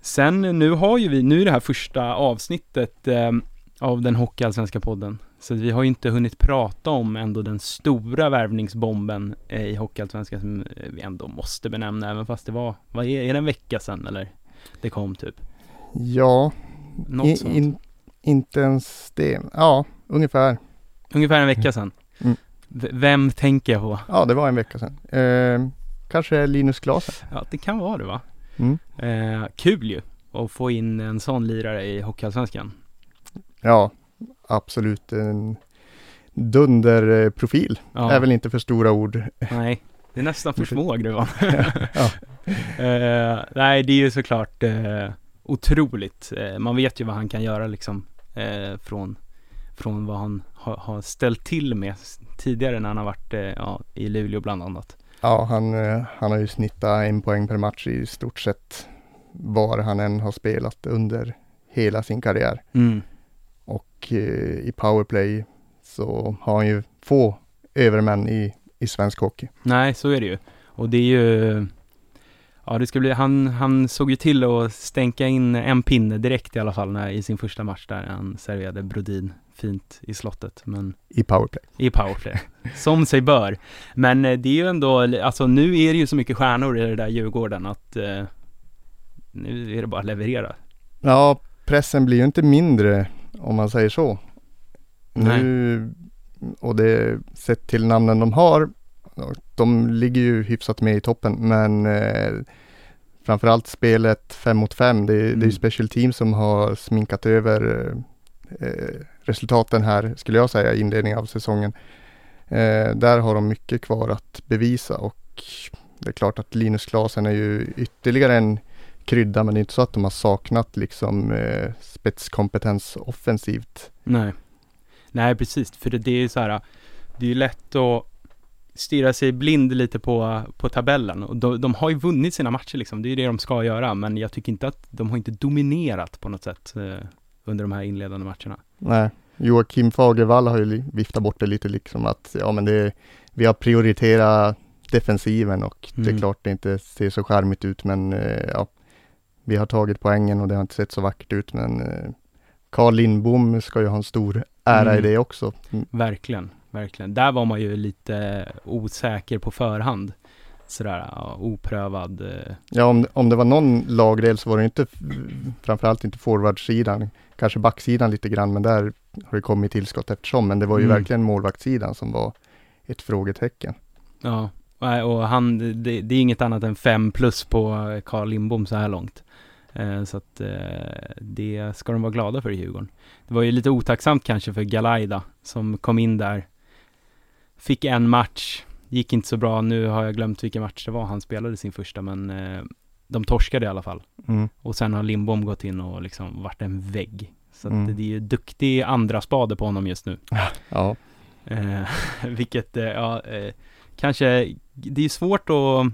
Sen nu har ju vi, nu är det här första avsnittet eh, av den Hockeyallsvenska podden. Så vi har ju inte hunnit prata om ändå den stora värvningsbomben eh, i Hockeyallsvenskan som eh, vi ändå måste benämna även fast det var, vad är, är det en vecka sedan eller? Det kom typ. Ja, Något i, sånt. in, inte ens det. Ja, ungefär. Ungefär en vecka sedan. Mm. Vem tänker jag på? Ja, det var en vecka sedan. Eh, kanske Linus Klasen. Ja, det kan vara det va? Mm. Eh, kul ju att få in en sån lirare i Hockeyallsvenskan. Ja, absolut. En dunderprofil. Ja. Är väl inte för stora ord. Nej, det är nästan för små gruvan. Ja. Eh, nej, det är ju såklart eh, otroligt. Eh, man vet ju vad han kan göra liksom från, från vad han har, har ställt till med tidigare när han har varit ja, i Luleå bland annat. Ja, han, han har ju snittat en poäng per match i stort sett var han än har spelat under hela sin karriär. Mm. Och eh, i powerplay så har han ju få övermän i, i svensk hockey. Nej, så är det ju. Och det är ju Ja, det ska bli, han, han såg ju till att stänka in en pinne direkt i alla fall när, i sin första match där han serverade Brodin fint i slottet. Men I powerplay. i powerplay. Som sig bör. Men eh, det är ju ändå, alltså nu är det ju så mycket stjärnor i det där Djurgården att eh, nu är det bara att leverera. Ja, pressen blir ju inte mindre om man säger så. Nu, och det sett till namnen de har, de ligger ju hyfsat med i toppen, men eh, framförallt spelet fem mot fem, det, det är Mm. ju special team som har sminkat över eh, resultaten här, skulle jag säga, i inledningen av säsongen. Eh, där har de mycket kvar att bevisa och det är klart att Linus Klasen är ju ytterligare en krydda, men det är inte så att de har saknat liksom eh, spetskompetens offensivt. Nej. Nej, precis. För det, det är ju så här, det är ju lätt att stirra sig blind lite på, på tabellen. Och de, de har ju vunnit sina matcher liksom, det är ju det de ska göra. Men jag tycker inte att de har inte dominerat på något sätt eh, under de här inledande matcherna. Nej, Joakim Fagervall har ju viftat bort det lite liksom att ja men det, vi har prioriterat defensiven och mm. det är mm. klart det inte ser så charmigt ut men eh, ja, vi har tagit poängen och det har inte sett så vackert ut men eh, Carl Lindbom ska ju ha en stor ära mm. i det också. Mm. Verkligen, verkligen. Där var man ju lite osäker på förhand. Sådär ja, oprövad. Eh. Ja, om, om det var någon lagdel så var det inte framförallt inte forwardsidan, kanske backsidan lite grann, men där har det kommit tillskott eftersom. Men det var ju mm. verkligen målvaktssidan som var ett frågetecken. Ja, och han, det, det, är inget annat än fem plus på Carl Lindbom så här långt. Eh, så att eh, det ska de vara glada för i Djurgården. Det var ju lite otacksamt kanske för Galaida som kom in där. Fick en match, gick inte så bra. Nu har jag glömt vilken match det var han spelade sin första, men eh, de torskade i alla fall. Mm. Och sen har Lindbom gått in och liksom varit en vägg. Så mm. det är ju duktig andra spade på honom just nu. Ja. Eh, vilket, eh, ja, eh, kanske, det är svårt att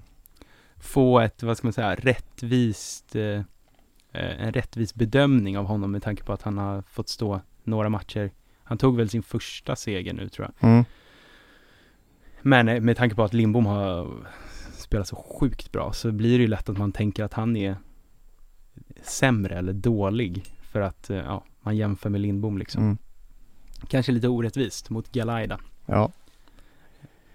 få ett, vad ska man säga, rättvist en rättvis bedömning av honom med tanke på att han har fått stå några matcher. Han tog väl sin första seger nu tror jag. Mm. Men eh, med tanke på att Lindbom har spelat så sjukt bra så blir det ju lätt att man tänker att han är sämre eller dålig för att eh, ja, man jämför med Lindbom liksom. Mm. Kanske lite orättvist mot Galaida. Ja.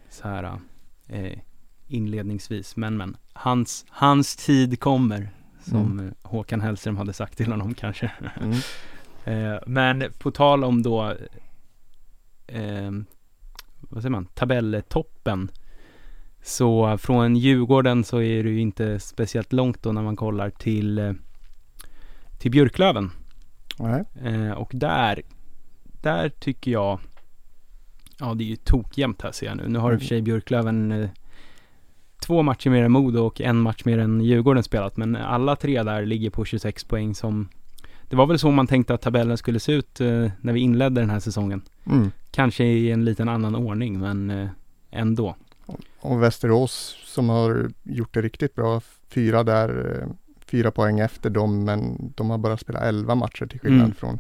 Så här eh, inledningsvis, men men hans, hans tid kommer som mm. Håkan Hellström hade sagt till honom kanske. Mm. eh, men på tal om då eh, vad säger man, tabelltoppen. Så från Djurgården så är det ju inte speciellt långt då när man kollar till, eh, till Björklöven. Eh, och där, där tycker jag, ja det är ju tokjämnt här ser jag nu. Nu har i och för sig Björklöven eh, två matcher mer än Modo och en match mer än Djurgården spelat. Men alla tre där ligger på 26 poäng som det var väl så man tänkte att tabellen skulle se ut eh, när vi inledde den här säsongen. Mm. Kanske i en liten annan ordning, men eh, ändå. Och Västerås som har gjort det riktigt bra, fyra där, eh, fyra poäng efter dem, men de har bara spelat 11 matcher till skillnad mm. från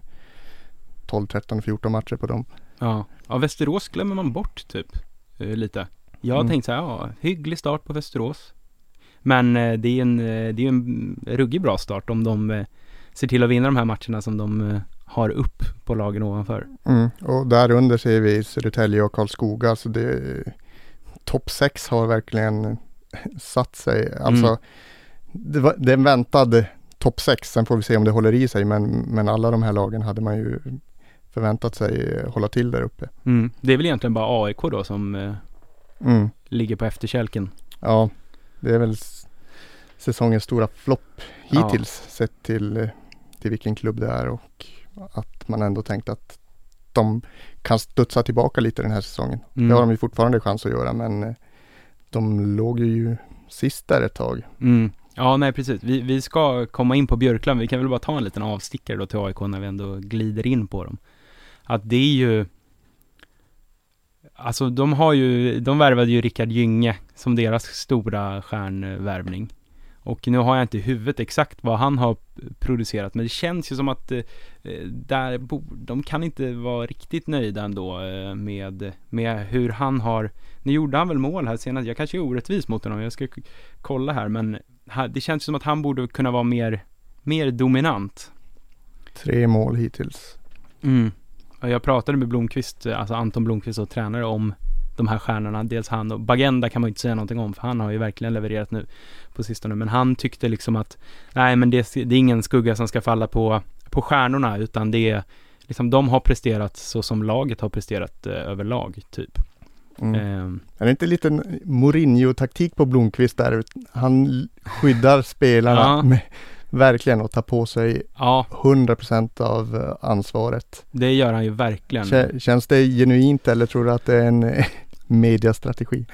12, 13, 14 matcher på dem. Ja, ja Västerås glömmer man bort typ, eh, lite. Jag mm. tänkt så här, ja, hygglig start på Västerås. Men eh, det är en, eh, det är en ruggig bra start om de eh, ser till att vinna de här matcherna som de eh, har upp på lagen ovanför. Mm. Och där under ser vi Södertälje och Karlskoga, så det topp 6 har verkligen satt sig. Alltså, mm. det, var, det är en väntad topp 6, sen får vi se om det håller i sig, men, men alla de här lagen hade man ju förväntat sig hålla till där uppe. Mm. Det är väl egentligen bara AIK då som mm. ligger på efterkälken. Ja, det är väl säsongens stora flopp hittills ja. sett till, till vilken klubb det är och att man ändå tänkt att de kan studsa tillbaka lite den här säsongen. Mm. Det har de ju fortfarande chans att göra men eh, de låg ju sist där ett tag. Mm. Ja, nej precis. Vi, vi ska komma in på Björklund. Vi kan väl bara ta en liten avstickare då till AIK när vi ändå glider in på dem. Att det är ju Alltså de har ju, de värvade ju Rickard Gynge som deras stora stjärnvärvning. Och nu har jag inte i huvudet exakt vad han har producerat, men det känns ju som att eh, där de kan inte vara riktigt nöjda ändå eh, med, med hur han har, nu gjorde han väl mål här senast, jag kanske är orättvis mot honom, jag ska kolla här, men det känns som att han borde kunna vara mer, mer dominant. Tre mål hittills. Mm. Jag pratade med Blomqvist, alltså Anton Blomqvist och tränare om de här stjärnorna. Dels han och Bagenda kan man ju inte säga någonting om för han har ju verkligen levererat nu på sistone. Men han tyckte liksom att nej men det, det är ingen skugga som ska falla på, på stjärnorna utan det är liksom de har presterat så som laget har presterat eh, överlag typ. Mm. Eh. Är det inte lite Mourinho-taktik på Blomqvist där? Han skyddar spelarna ja. med, verkligen att ta på sig Ja, 100% av eh, ansvaret. det gör han ju verkligen. Kä- Känns det genuint eller tror du att det är en eh, mediastrategi?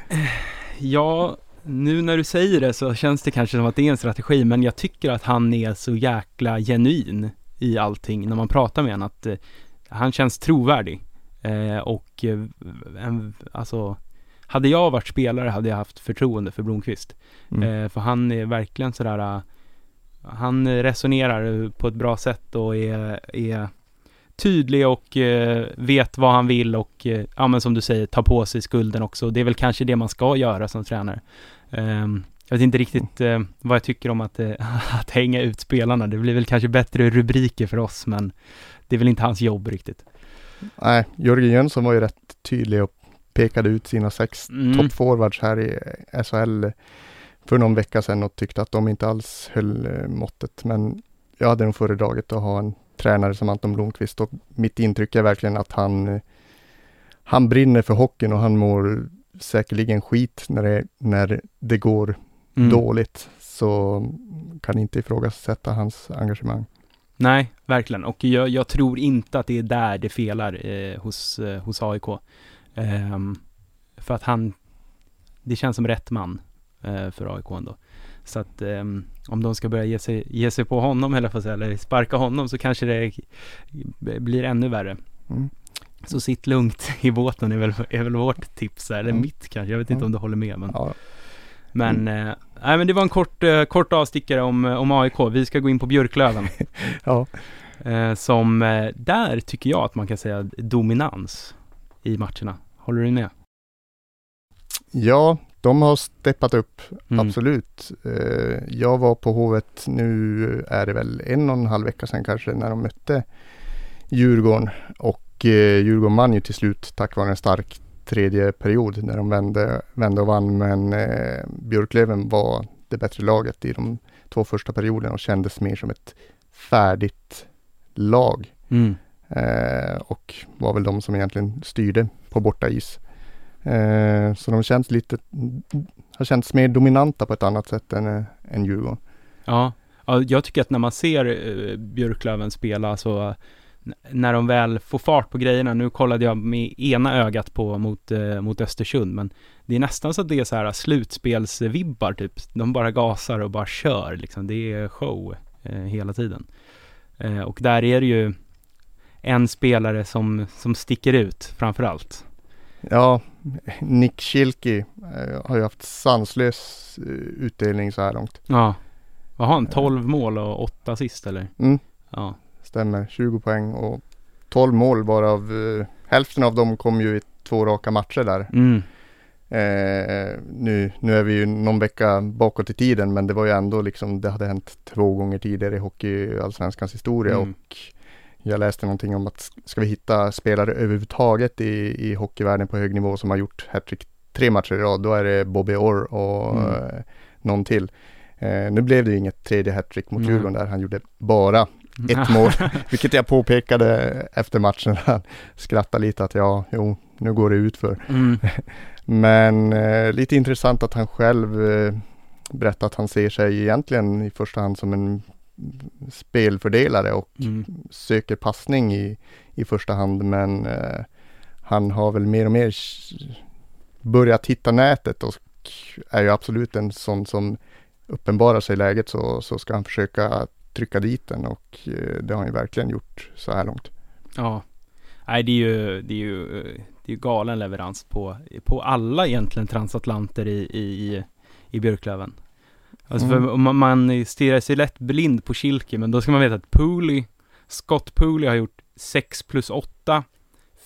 Ja, nu när du säger det så känns det kanske som att det är en strategi, men jag tycker att han är så jäkla genuin i allting när man pratar med honom, att eh, han känns trovärdig. Eh, och eh, en, alltså, hade jag varit spelare hade jag haft förtroende för Blomqvist. Mm. Eh, för han är verkligen sådär, eh, han resonerar på ett bra sätt och är, är tydlig och eh, vet vad han vill och, eh, ja men som du säger, tar på sig skulden också. Det är väl kanske det man ska göra som tränare. Ehm, jag vet inte riktigt eh, vad jag tycker om att, att hänga ut spelarna. Det blir väl kanske bättre rubriker för oss, men det är väl inte hans jobb riktigt. Nej, Jörgen Jönsson var ju rätt tydlig och pekade ut sina sex Mm. toppforwards här i SHL för någon vecka sedan och tyckte att de inte alls höll eh, måttet. Men jag hade nog föredragit att ha en tränare som Anton Blomqvist och mitt intryck är verkligen att han eh, han brinner för hockeyn och han mår säkerligen skit när det, när det går Mm. dåligt. Så kan inte ifrågasätta hans engagemang. Nej, verkligen. Och jag, jag tror inte att det är där det felar eh, hos, eh, hos AIK. Ehm, för att han, det känns som rätt man eh, för AIK ändå. Så att ehm, om de ska börja ge sig, ge sig på honom eller, sig, eller sparka honom så kanske det blir ännu värre. Mm. Så sitt lugnt i båten är väl, är väl vårt tips, eller Mm. mitt kanske. Jag vet inte Mm. om du håller med. Men, Ja, men, eh, nej, men det var en kort, eh, kort avstickare om, eh, om AIK. Vi ska gå in på Björklöven. ja, Eh, som, eh, där tycker jag att man kan säga dominans i matcherna. Håller du med? ja, de har steppat upp Mm. Absolut. Eh, Jag var på Hovet, nu är det väl en och en halv vecka sedan kanske, när de mötte Djurgården. Och eh, Djurgården vann ju till slut tack vare en stark tredje period när de vände, vände och vann. Men eh, Björklöven var det bättre laget i de två första perioderna och kändes mer som ett färdigt lag. Mm. Och var väl de som egentligen styrde på borta is. Eh, så de känns lite, har känts mer dominanta på ett annat sätt än, eh, än Djurgården. Ja. ja, jag tycker att när man ser eh, Björklöven spela så när de väl får fart på grejerna, nu kollade jag med ena ögat på mot, eh, mot Östersund, men det är nästan så att det är så här slutspelsvibbar typ. De bara gasar och bara kör liksom. Det är show eh, hela tiden. Eh, och där är det ju en spelare som, som sticker ut framför allt. Ja, Nick Schilke eh, har ju haft sanslös eh, utdelning så här långt. Ja. Vad har han? 12 mål och 8 assist eller? Mm, Ja. stämmer, 20 poäng och 12 mål varav eh, hälften av dem kom ju i två raka matcher där. Mm. Eh, nu, nu är vi ju någon vecka bakåt i tiden men det var ju ändå liksom det hade hänt två gånger tidigare i hockeyallsvenskans historia Mm. och jag läste någonting om att ska vi hitta spelare överhuvudtaget i, i hockeyvärlden på hög nivå som har gjort hattrick tre matcher i rad, då är det Bobby Orr och Mm. eh, någon till. Eh, nu blev det ju inget tredje hattrick mot. Djurgården där, han gjorde bara ett mål, vilket jag påpekade efter matchen. Han skrattade lite att ja, jo, nu går det ut för. Mm. Men eh, lite intressant att han själv eh, berättar att han ser sig egentligen i första hand som en spelfördelare och Mm. söker passning i, i första hand. Men eh, han har väl mer och mer börjat hitta nätet och är ju absolut en sån som uppenbarar sig i läget så, så ska han försöka trycka dit den och eh, det har han ju verkligen gjort så här långt. Ja. Nej, det är ju, det är ju, eh, det är ju galen leverans på, på alla egentligen transatlanter i, i, i Björklöven. Alltså Mm. för man, man stirrar sig lätt blind på Kilke, men då ska man veta att Pooley, Scott Pooley har gjort 6 plus 8.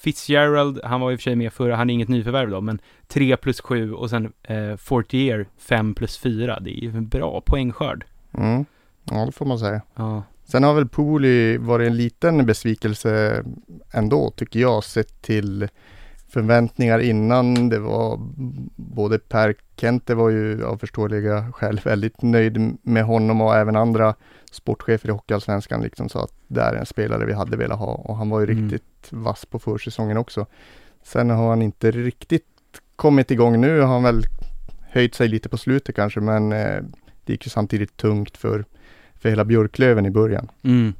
Fitzgerald, han var i och för sig med förra, han är inget nyförvärv då, men 3 plus 7 och sen eh, Fortier 5 plus 4. Det är ju en bra poängskörd. Mm. Ja, det får man säga. Ja. Sen har väl Pooley varit en liten besvikelse ändå tycker jag sett till förväntningar innan. Det var både Per Kente var ju av förståeliga skäl väldigt nöjd med honom och även andra sportchefer i Hockeyallsvenskan liksom sa att det är en spelare vi hade velat ha och han var ju Mm. riktigt vass på försäsongen också. Sen har han inte riktigt kommit igång nu har han väl höjt sig lite på slutet kanske men eh, det gick ju samtidigt tungt för för hela Björklöven i början. Mm.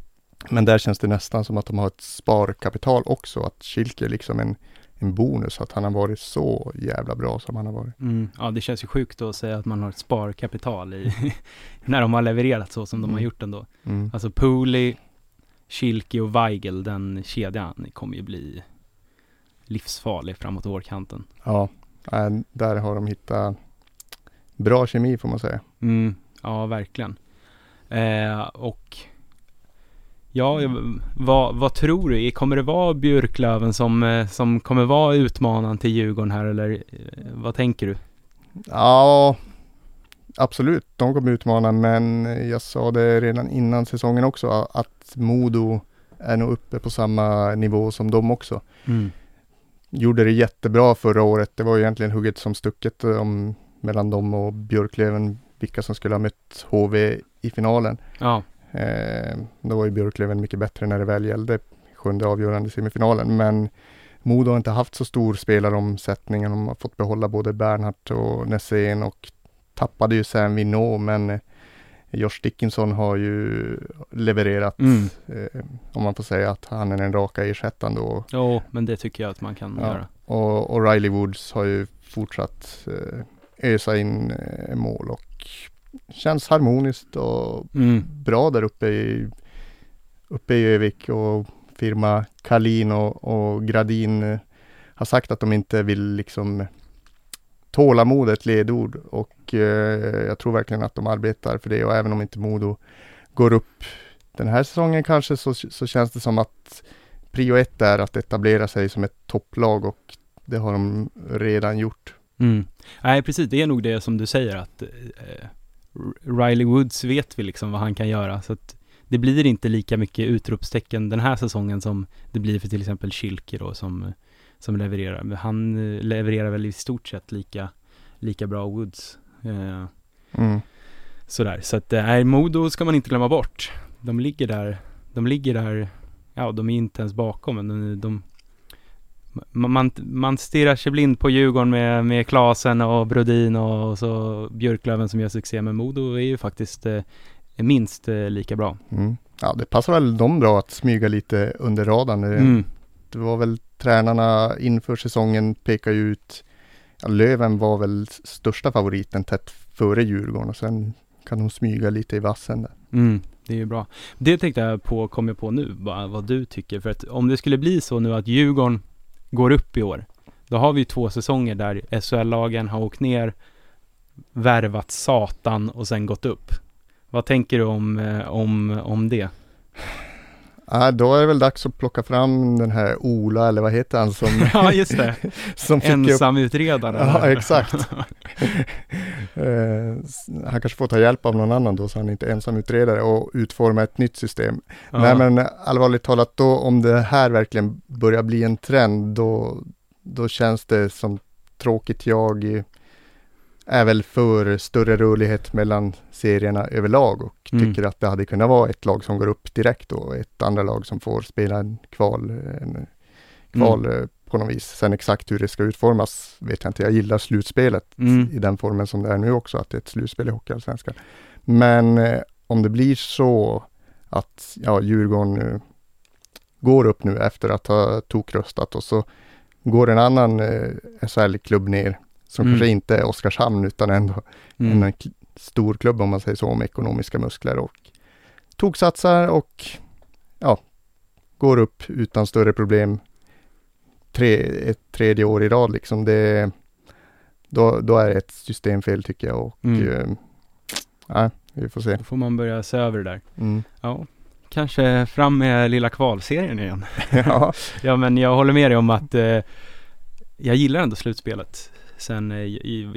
Men där känns det nästan som att de har ett sparkapital också, att Schilke liksom en, en bonus, att han har varit så jävla bra som han har varit. Mm. Ja, det känns ju sjukt att säga att man har ett sparkapital i, när de har levererat så som de har Mm. gjort ändå. Mm. Alltså Pooley, Schilke och Weigel, den kedjan kommer ju bli livsfarlig framåt vårkanten. Ja, äh, där har de hittat bra kemi får man säga. Mm, ja, verkligen. Eh, och ja, jag- vad, vad tror du? Kommer det vara Björklöven som, eh, som kommer vara utmanaren till Djurgården här eller eh, vad tänker du? Ja, absolut, de kommer utmana, men jag sa det redan innan säsongen också, att Modo är nog uppe på samma nivå som de också. Mm. Gjorde det jättebra förra året. Det var ju egentligen hugget som stucket eh, om, mellan dem och Björklöven, vilka som skulle ha mött HV i finalen. Ja, Eh, då var ju Björklöven mycket bättre när det väl gällde sjunde avgörande semifinalen. Men Modo har inte haft så stor spelaromsättning. De har fått behålla både Bernhardt och Nässén och tappade ju Sam Vinå men eh, Josh Dickinson har ju levererat, Mm. eh, om man får säga att han är den raka ersättaren då. jo, men det tycker jag att man kan Ja. göra. Och, och Riley Woods har ju fortsatt eh, ösa in eh, mål och känns harmoniskt och Mm. bra där uppe i, uppe i Övik och firma Kalin och, och Gradin eh, har sagt att de inte vill liksom tålamod är ett ledord och eh, jag tror verkligen att de arbetar för det och även om inte Modo går upp den här säsongen kanske så, så känns det som att prio ett är att etablera sig som ett topplag och det har de redan gjort. Mm. Nej, precis. Det är nog det som du säger att eh, Riley Woods vet vi liksom vad han kan göra. Så att det blir inte lika mycket utropstecken den här säsongen som det blir för till exempel Schilke då som, som levererar. Men Han eh, levererar väl i stort sett lika, lika bra Woods. Eh, Mm. sådär. Så att eh, nej, Modo ska man inte glömma bort. De ligger där, de ligger där, ja de är inte ens bakom men de, de man, man, stirrar sig blind på Djurgården med, med Klasen och Brodin och, och så Björklöven som gör succé. Men Modo är ju faktiskt eh, minst eh, lika bra. Mm. Ja, det passar väl dem bra att smyga lite under radarn. Det- Mm. Det var väl tränarna inför säsongen pekade ju ut, ja, Löven var väl största favoriten tätt före Djurgården och sen kan de smyga lite i vassen där. Mm, det är ju bra. Det tänkte jag på, kom jag på nu, bara vad du tycker. För att om det skulle bli så nu att Djurgården går upp i år, då har vi ju två säsonger där SHL-lagen har åkt ner, värvat satan och sen gått upp. Vad tänker du om, eh, om, om det? Ja, då är det väl dags att plocka fram den här Ola, eller vad heter han som, ja, just det. som fick upp Ensamutredare. Ja, exakt. Eh, han kanske får ta hjälp av någon annan då, så han inte är ensam utredare och utforma ett nytt system. Ja. Nej men allvarligt talat då, om det här verkligen börjar bli en trend, då, då känns det som tråkigt. Jag eh, är väl för större rörlighet mellan serierna överlag och Mm. tycker att det hade kunnat vara ett lag som går upp direkt och ett andra lag som får spela en kval, en kval Mm. på något vis. Sen exakt hur det ska utformas vet jag inte. Jag gillar slutspelet Mm. i den formen som det är nu också, att det är ett slutspel i Hockeyallsvenskan. Men eh, om det blir så att ja, Djurgården eh, går upp nu efter att ha tokröstat och så går en annan eh, SHL-klubb ner som Mm. kanske inte är Oskarshamn utan ändå Mm. en stor klubb om man säger så, med ekonomiska muskler och toksatsar och ja, går upp utan större problem tre, ett tredje år i rad liksom. Det, då, då är det ett systemfel tycker jag och Mm. eh, vi får se. Då får man börja se över det där. Mm. Ja, kanske fram med lilla kvalserien igen. ja, Ja men jag håller med dig om att eh, jag gillar ändå slutspelet. Sen, eh,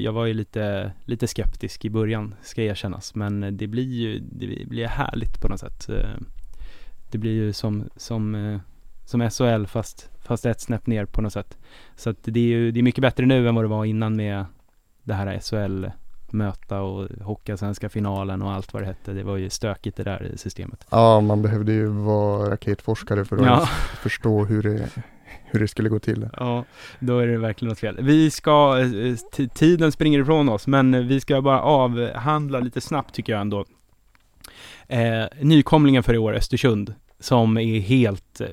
jag var ju lite, lite skeptisk i början, ska erkännas. Men eh, det blir ju, det blir härligt på något sätt. Eh, Det blir ju som, som, som SHL fast, fast ett snäpp ner på något sätt. Så att det är ju, det är mycket bättre nu än vad det var innan med det här SHL möta och Hockeyallsvenska finalen och allt vad det hette. Det var ju stökigt det där systemet. ja, man behövde ju vara raketforskare för att Ja. förstå hur det, hur det skulle gå till. Ja, då är det verkligen något fel. Vi ska, eh, tiden springer ifrån oss, men vi ska bara avhandla lite snabbt tycker jag ändå. Eh, nykomlingen för i år, Östersund, som är helt... eh,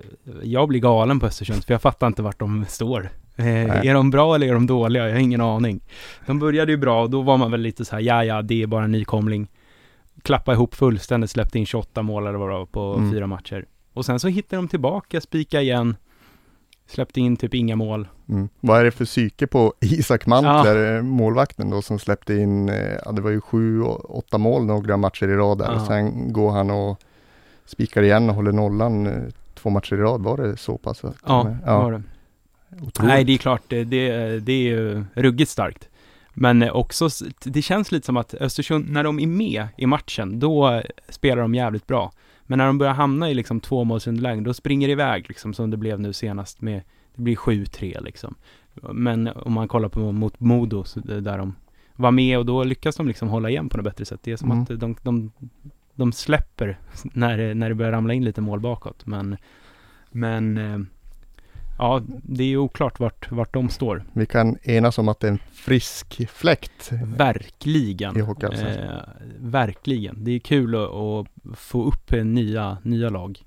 Jag blir galen på Östersund, för jag fattar inte vart de står. Eh, är de bra eller är de dåliga? Jag har ingen aning. De började ju bra, och då var man väl lite så här, ja ja, det är bara en nykomling. Klappa ihop fullständigt, släppte in 28 mål eller vad det var på Mm. fyra matcher. Och sen så hittade de tillbaka, spika igen. Släppte in typ inga mål. Mm. Vad är det för psyke på Isak Mantler, eh, målvakten då, som släppte in, eh, ja det var ju sju, och åtta mål några matcher i rad där. Ja. Och sen går han och spikar igen och håller nollan eh, två matcher i rad. Var det så pass? att- Ja, var det. Otroligt. Nej, det är klart, det, det, är ju ruggigt starkt. Men också, det känns lite som att Östersund, när de är med i matchen, då spelar de jävligt bra. Men när de börjar hamna i liksom tvåmålsunderläge, då springer det iväg liksom som det blev nu senast med, det blir 7-3 liksom. Men om man kollar på mot Modo, så där de var med och då lyckas de liksom hålla igen på något bättre sätt. Det är som Mm. att de, de, de släpper när, när det börjar ramla in lite mål bakåt. Men, men eh, Ja, det är oklart vart, vart de står. Vi kan enas om att det är en frisk fläkt. Verkligen. I. Eh, verkligen. Det är kul att, att få upp nya, nya lag.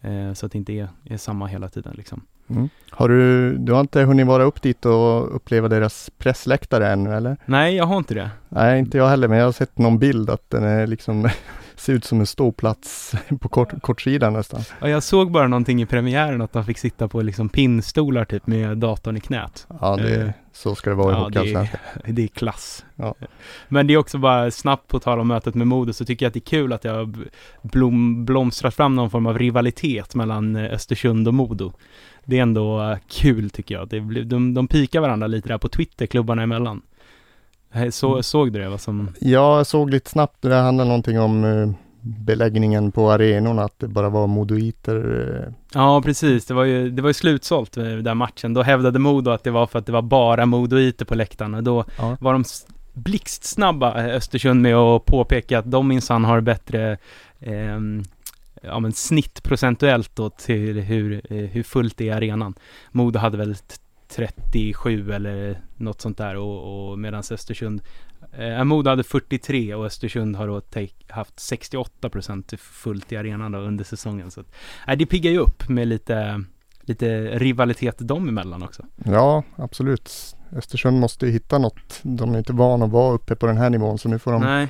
Eh, så att det inte är, är samma hela tiden liksom. Mm. Har du, du har inte hunnit vara upp dit och uppleva deras pressläktare ännu eller? Nej, jag har inte det. Nej, inte jag heller, men jag har sett någon bild att den är liksom ser ut som en ståplats på kort, kortsidan nästan. Ja, jag såg bara någonting i premiären att de fick sitta på liksom pinnstolar typ med datorn i knät. Ja, det, Eh, så ska det vara i Ja, det Hockeyallsvenskan. det är klass. Ja. Men det är också bara snabbt på tal om mötet med Modo så tycker jag att det är kul att har blom, blomstrat fram någon form av rivalitet mellan eh, Östersund och Modo. Det är ändå eh, kul tycker jag. Det, de, de pikar varandra lite där på Twitter, klubbarna emellan. Eh, Så, Mm. Såg du det? Vad som, Ja, jag såg lite snabbt, det handlade någonting om eh, beläggningen på arenorna, att det bara var modoiter. eh, ja, precis. Det var ju, det var ju slutsålt eh, den där matchen. Då hävdade Modo att det var för att det var bara Modoiter på läktarna. Då Ja. var de blixtsnabba, eh, Östersund, med att påpeka att de minsann har bättre ehm, ja, men snitt procentuellt då till hur, eh, hur fullt det är i arenan. Modo hade väl 37 eller något sånt där och, och medan Östersund eh, Modo hade 43 och Östersund har då take, haft 68 procent fullt i arenan då under säsongen. Så att, nej, det piggar ju upp med lite, lite rivalitet dem emellan också. Ja, absolut. Östersund måste ju hitta något. De är inte vana att vara uppe på den här nivån, så nu får de Nej,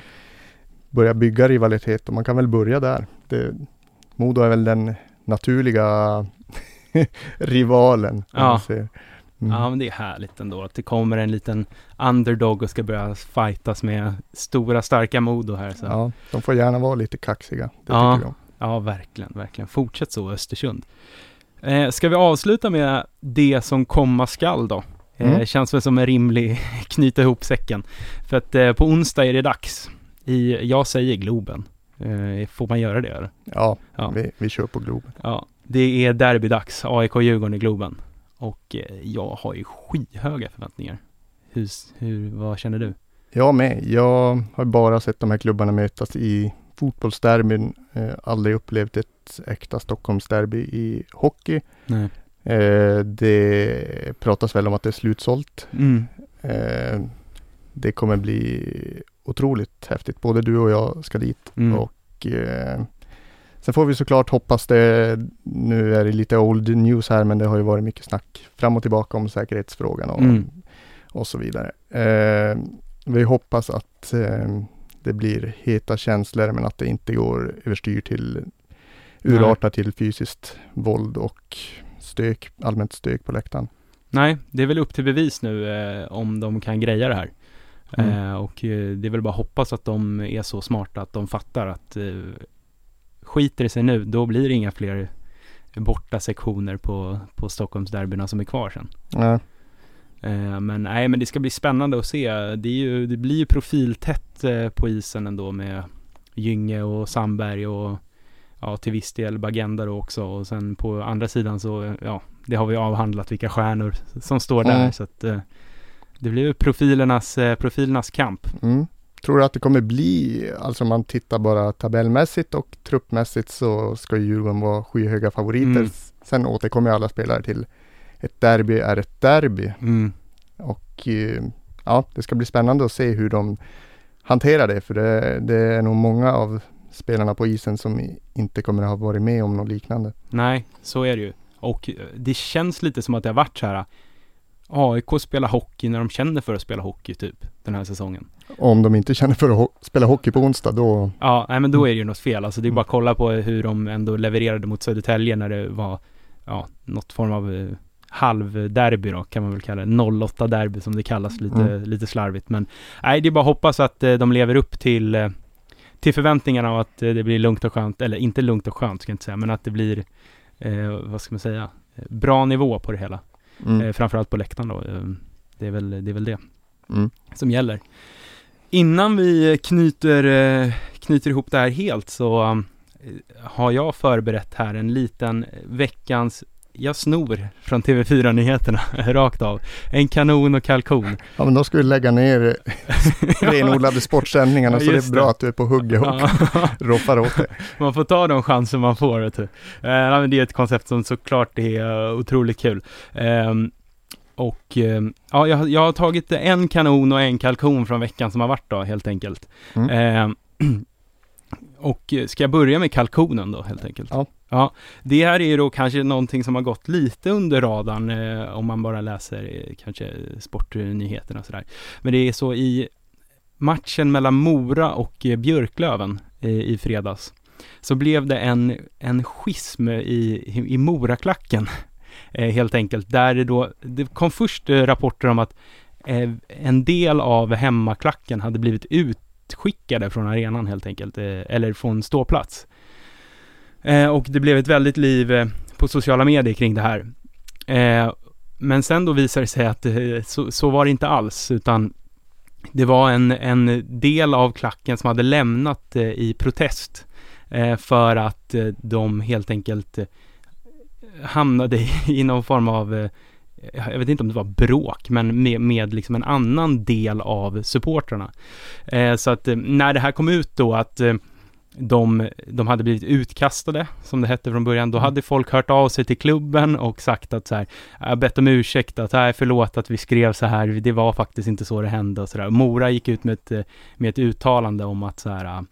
börja bygga rivalitet och man kan väl börja där. Det, Modo är väl den naturliga rivalen. Ja. Mm. Ja, men det är härligt ändå att det kommer en liten underdog och ska börja fightas med stora starka Modo här. Så. Ja. ja, de får gärna vara lite kaxiga. Det Ja. tycker jag. verkligen, verkligen. Fortsätt så Östersund. Eh, ska vi avsluta med det som komma skall då? Eh, Mm. Känns väl som en rimlig knyta ihop säcken. För att eh, på onsdag är det dags. I, jag säger Globen. Eh, får man göra det eller? Ja, Ja. Vi, vi kör på Globen. Ja, det är derbydags, AIK-Djurgården i Globen. Och eh, jag har ju skyhöga förväntningar. Hur, hur, vad känner du? Jag med. Jag har bara sett de här klubbarna mötas i fotbollsderbyn. Eh, aldrig upplevt ett äkta Stockholmsderby i hockey. Nej. Eh, det pratas väl om att det är slutsålt. Mm. Eh, det kommer bli otroligt häftigt. Både du och jag ska dit. Mm. Och eh, sen får vi såklart hoppas det. Nu är det lite old news här, men det har ju varit mycket snack fram och tillbaka om säkerhetsfrågan och, Mm. och så vidare. Eh, vi hoppas att eh, det blir heta känslor, men att det inte går överstyr till urartar till fysiskt våld och stök, allmänt stök på läktaren. Nej, det är väl upp till bevis nu eh, om de kan greja det här. Mm. Eh, och eh, det är väl bara hoppas att de är så smarta att de fattar att eh, skiter det sig nu, då blir det inga fler borta sektioner på, på Stockholmsderbyna som är kvar sen. Ja, Eh, men nej, men det ska bli spännande att se. Det, är ju, det blir ju profiltätt eh, på isen ändå med Gynge och Sandberg och ja, till viss del Bagenda då också. Och sen på andra sidan så, eh, ja, det har vi avhandlat vilka stjärnor som står där. Mm. Så att eh, det blir ju profilernas, eh, profilernas kamp. Mm. Tror du att det kommer bli, alltså om man tittar bara tabellmässigt och truppmässigt så ska ju Djurgården vara skyhöga favoriter. Mm. Sen återkommer alla spelare till ett derby är ett derby. Mm. Och eh, ja, det ska bli spännande att se hur de hanterar det. För det, det är nog många av spelarna på isen som inte kommer att ha varit med om något liknande. Nej, så är det ju. Och eh, det känns lite som att det har varit så här AIK spelar hockey när de känner för att spela hockey typ den här säsongen. Om de inte känner för att ho- spela hockey på onsdag då, Ja, nej men då är det ju något fel. Alltså det är bara att kolla på hur de ändå levererade mot Södertälje när det var, ja, något form av eh, halvderby då, kan man väl kalla det. 08-derby som det kallas lite, Mm. lite slarvigt. Men nej, det är bara att hoppas att eh, de lever upp till, eh, till förväntningarna och att det blir lugnt och skönt, eller inte lugnt och skönt ska jag inte säga, men att det blir, vad ska man säga, bra nivå på det hela. Mm, Eh, framförallt på läktaren då. Eh, det, är väl, det är väl det mm. som gäller. Innan vi knyter, eh, knyter ihop det här helt så eh, har jag förberett här en liten veckans jag snor från TV4-nyheterna rakt av. En kanon och kalkon. Ja men då ska vi lägga ner renodlade sportsändningarna Ja, så det är bra det. att du är på hugget och Ja, roffar åt det. man får ta de chanser man får. Vet du. Eh, det är ett koncept som såklart är eh, otroligt kul. Ehm, och ehm, ja, jag, har- jag har tagit en kanon och en kalkon från veckan som har varit då, helt enkelt. Mm. Ehm, och eh, ska jag börja med kalkonen då, helt enkelt? Ja. Ja, det här är ju då kanske någonting som har gått lite under radarn eh, om man bara läser eh, kanske sportnyheterna och sådär. Men det är så i matchen mellan Mora och eh, Björklöven eh, i fredags så blev det en, en schism i, i Moraklacken eh, helt enkelt. Där det då, det kom först rapporter om att en del av hemmaklacken hade blivit utskickade från arenan helt enkelt, eh, eller från ståplats. Eh, och det blev ett väldigt liv eh, på sociala medier kring det här. Men sen då visade det sig att så, så var det inte alls, utan det var en, en del av klacken som hade lämnat i protest för att de helt enkelt hamnade i, någon form av, jag vet inte om det var bråk, men med, med liksom en annan del av supportrarna. Eh, så att eh, när det här kom ut då att eh, de, de hade blivit utkastade, som det hette från början. Då hade folk hört av sig till klubben och sagt att så här, jag bett om ursäkt, att nej, förlåt att vi skrev så här, det var faktiskt inte så det hände och så där. Mora gick ut med ett, eh, med ett uttalande om att så här,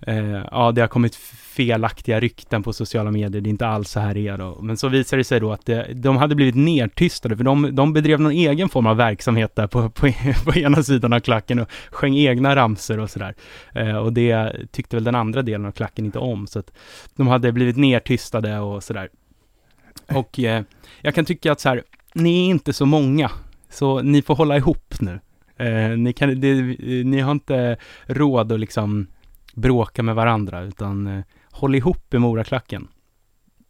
eh, ja, det har kommit felaktiga rykten på sociala medier, det är inte alls så här det är då. Men så visade det sig då att det, de hade blivit nedtystade, för de, de bedrev någon egen form av verksamhet där på, på, på ena sidan av klacken och sjöng egna ramser och sådär. Eh, och det tyckte väl den andra delen av klacken inte om, så att de hade blivit nedtystade och sådär. Och eh, jag kan tycka att så här, ni är inte så många, så ni får hålla ihop nu. Eh, ni, kan, det, eh, ni har inte råd att liksom bråka med varandra, utan eh, håll ihop i Moraklacken.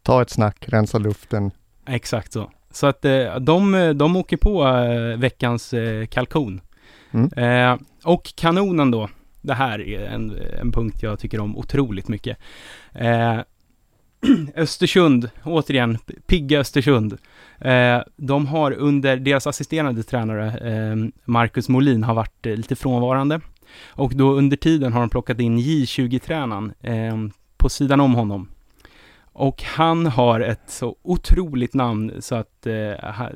Ta ett snack, rensa luften. Exakt så. Så att eh, de, de åker på eh, veckans eh, kalkon. Mm. Och kanonen då, det här är en, en punkt jag tycker om otroligt mycket. Eh, Östersund, återigen, pigga Östersund. Eh, de har under, deras assisterande tränare, eh, Marcus Molin, har varit lite frånvarande. Och då under tiden har de plockat in J20-tränaren eh, på sidan om honom. Och han har ett så otroligt namn så att, eh,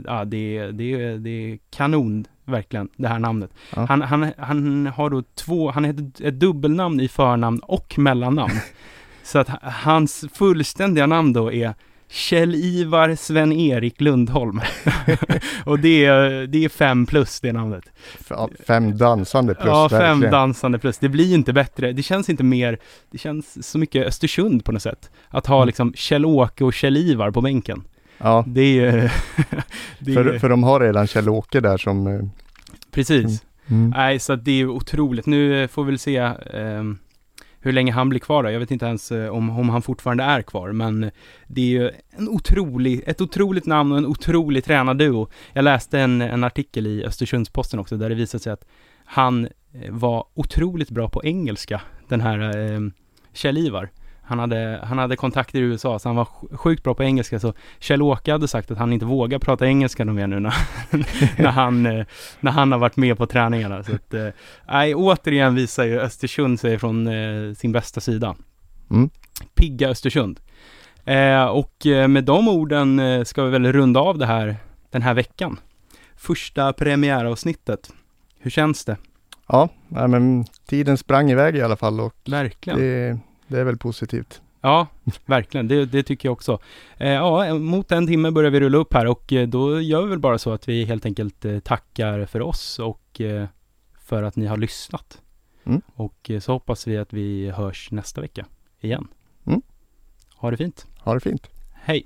ja, det, det, är- det är kanon, verkligen, det här namnet. Ja. Han, han, han har då två, han heter ett dubbelnamn i förnamn och mellannamn. så att hans fullständiga namn då är Kjell-Ivar Sven-Erik Lundholm. och det är, det är fem plus det namnet. Fem dansande plus, ja, fem verkligen. dansande plus. Det blir inte bättre. Det känns inte mer, det känns så mycket Östersund på något sätt. Att ha Mm. liksom Kjell-Åke och Kjell-Ivar på bänken. Ja, Det är det är, för, för de har redan Kjell-Åke där som... eh, precis. Mm. Nej, så det är otroligt. Nu får vi väl se ehm, hur länge han blir kvar då. Jag vet inte ens eh, om, om han fortfarande är kvar, men eh, det är ju en otrolig, ett otroligt namn och en otrolig tränarduo. Jag läste en, en artikel i Östersundsposten också, där det visade sig att han eh, var otroligt bra på engelska, den här eh, Kjell-Ivar. Han hade, han hade kontakter i USA, så han var sj- sjukt bra på engelska, så Kjell-Åke hade sagt att han inte vågar prata engelska mer nu när, när, han, eh, när han har varit med på träningarna. Så att, eh, nej, återigen visar ju Östersund sig från eh, sin bästa sida. Mm. Pigga Östersund. Eh, och eh, med de orden ska vi väl runda av det här, den här veckan. Första premiäravsnittet. Hur känns det? Ja, men tiden sprang iväg i alla fall och Verkligen. det, det är väl positivt. Ja, verkligen. Det, det tycker jag också. Eh, ja, mot en timme börjar vi rulla upp här och eh, då gör vi väl bara så att vi helt enkelt eh, tackar för oss och eh, för att ni har lyssnat. Mm. Och så hoppas vi att vi hörs nästa vecka igen. Mm. Ha det fint. Ha det fint. Hej!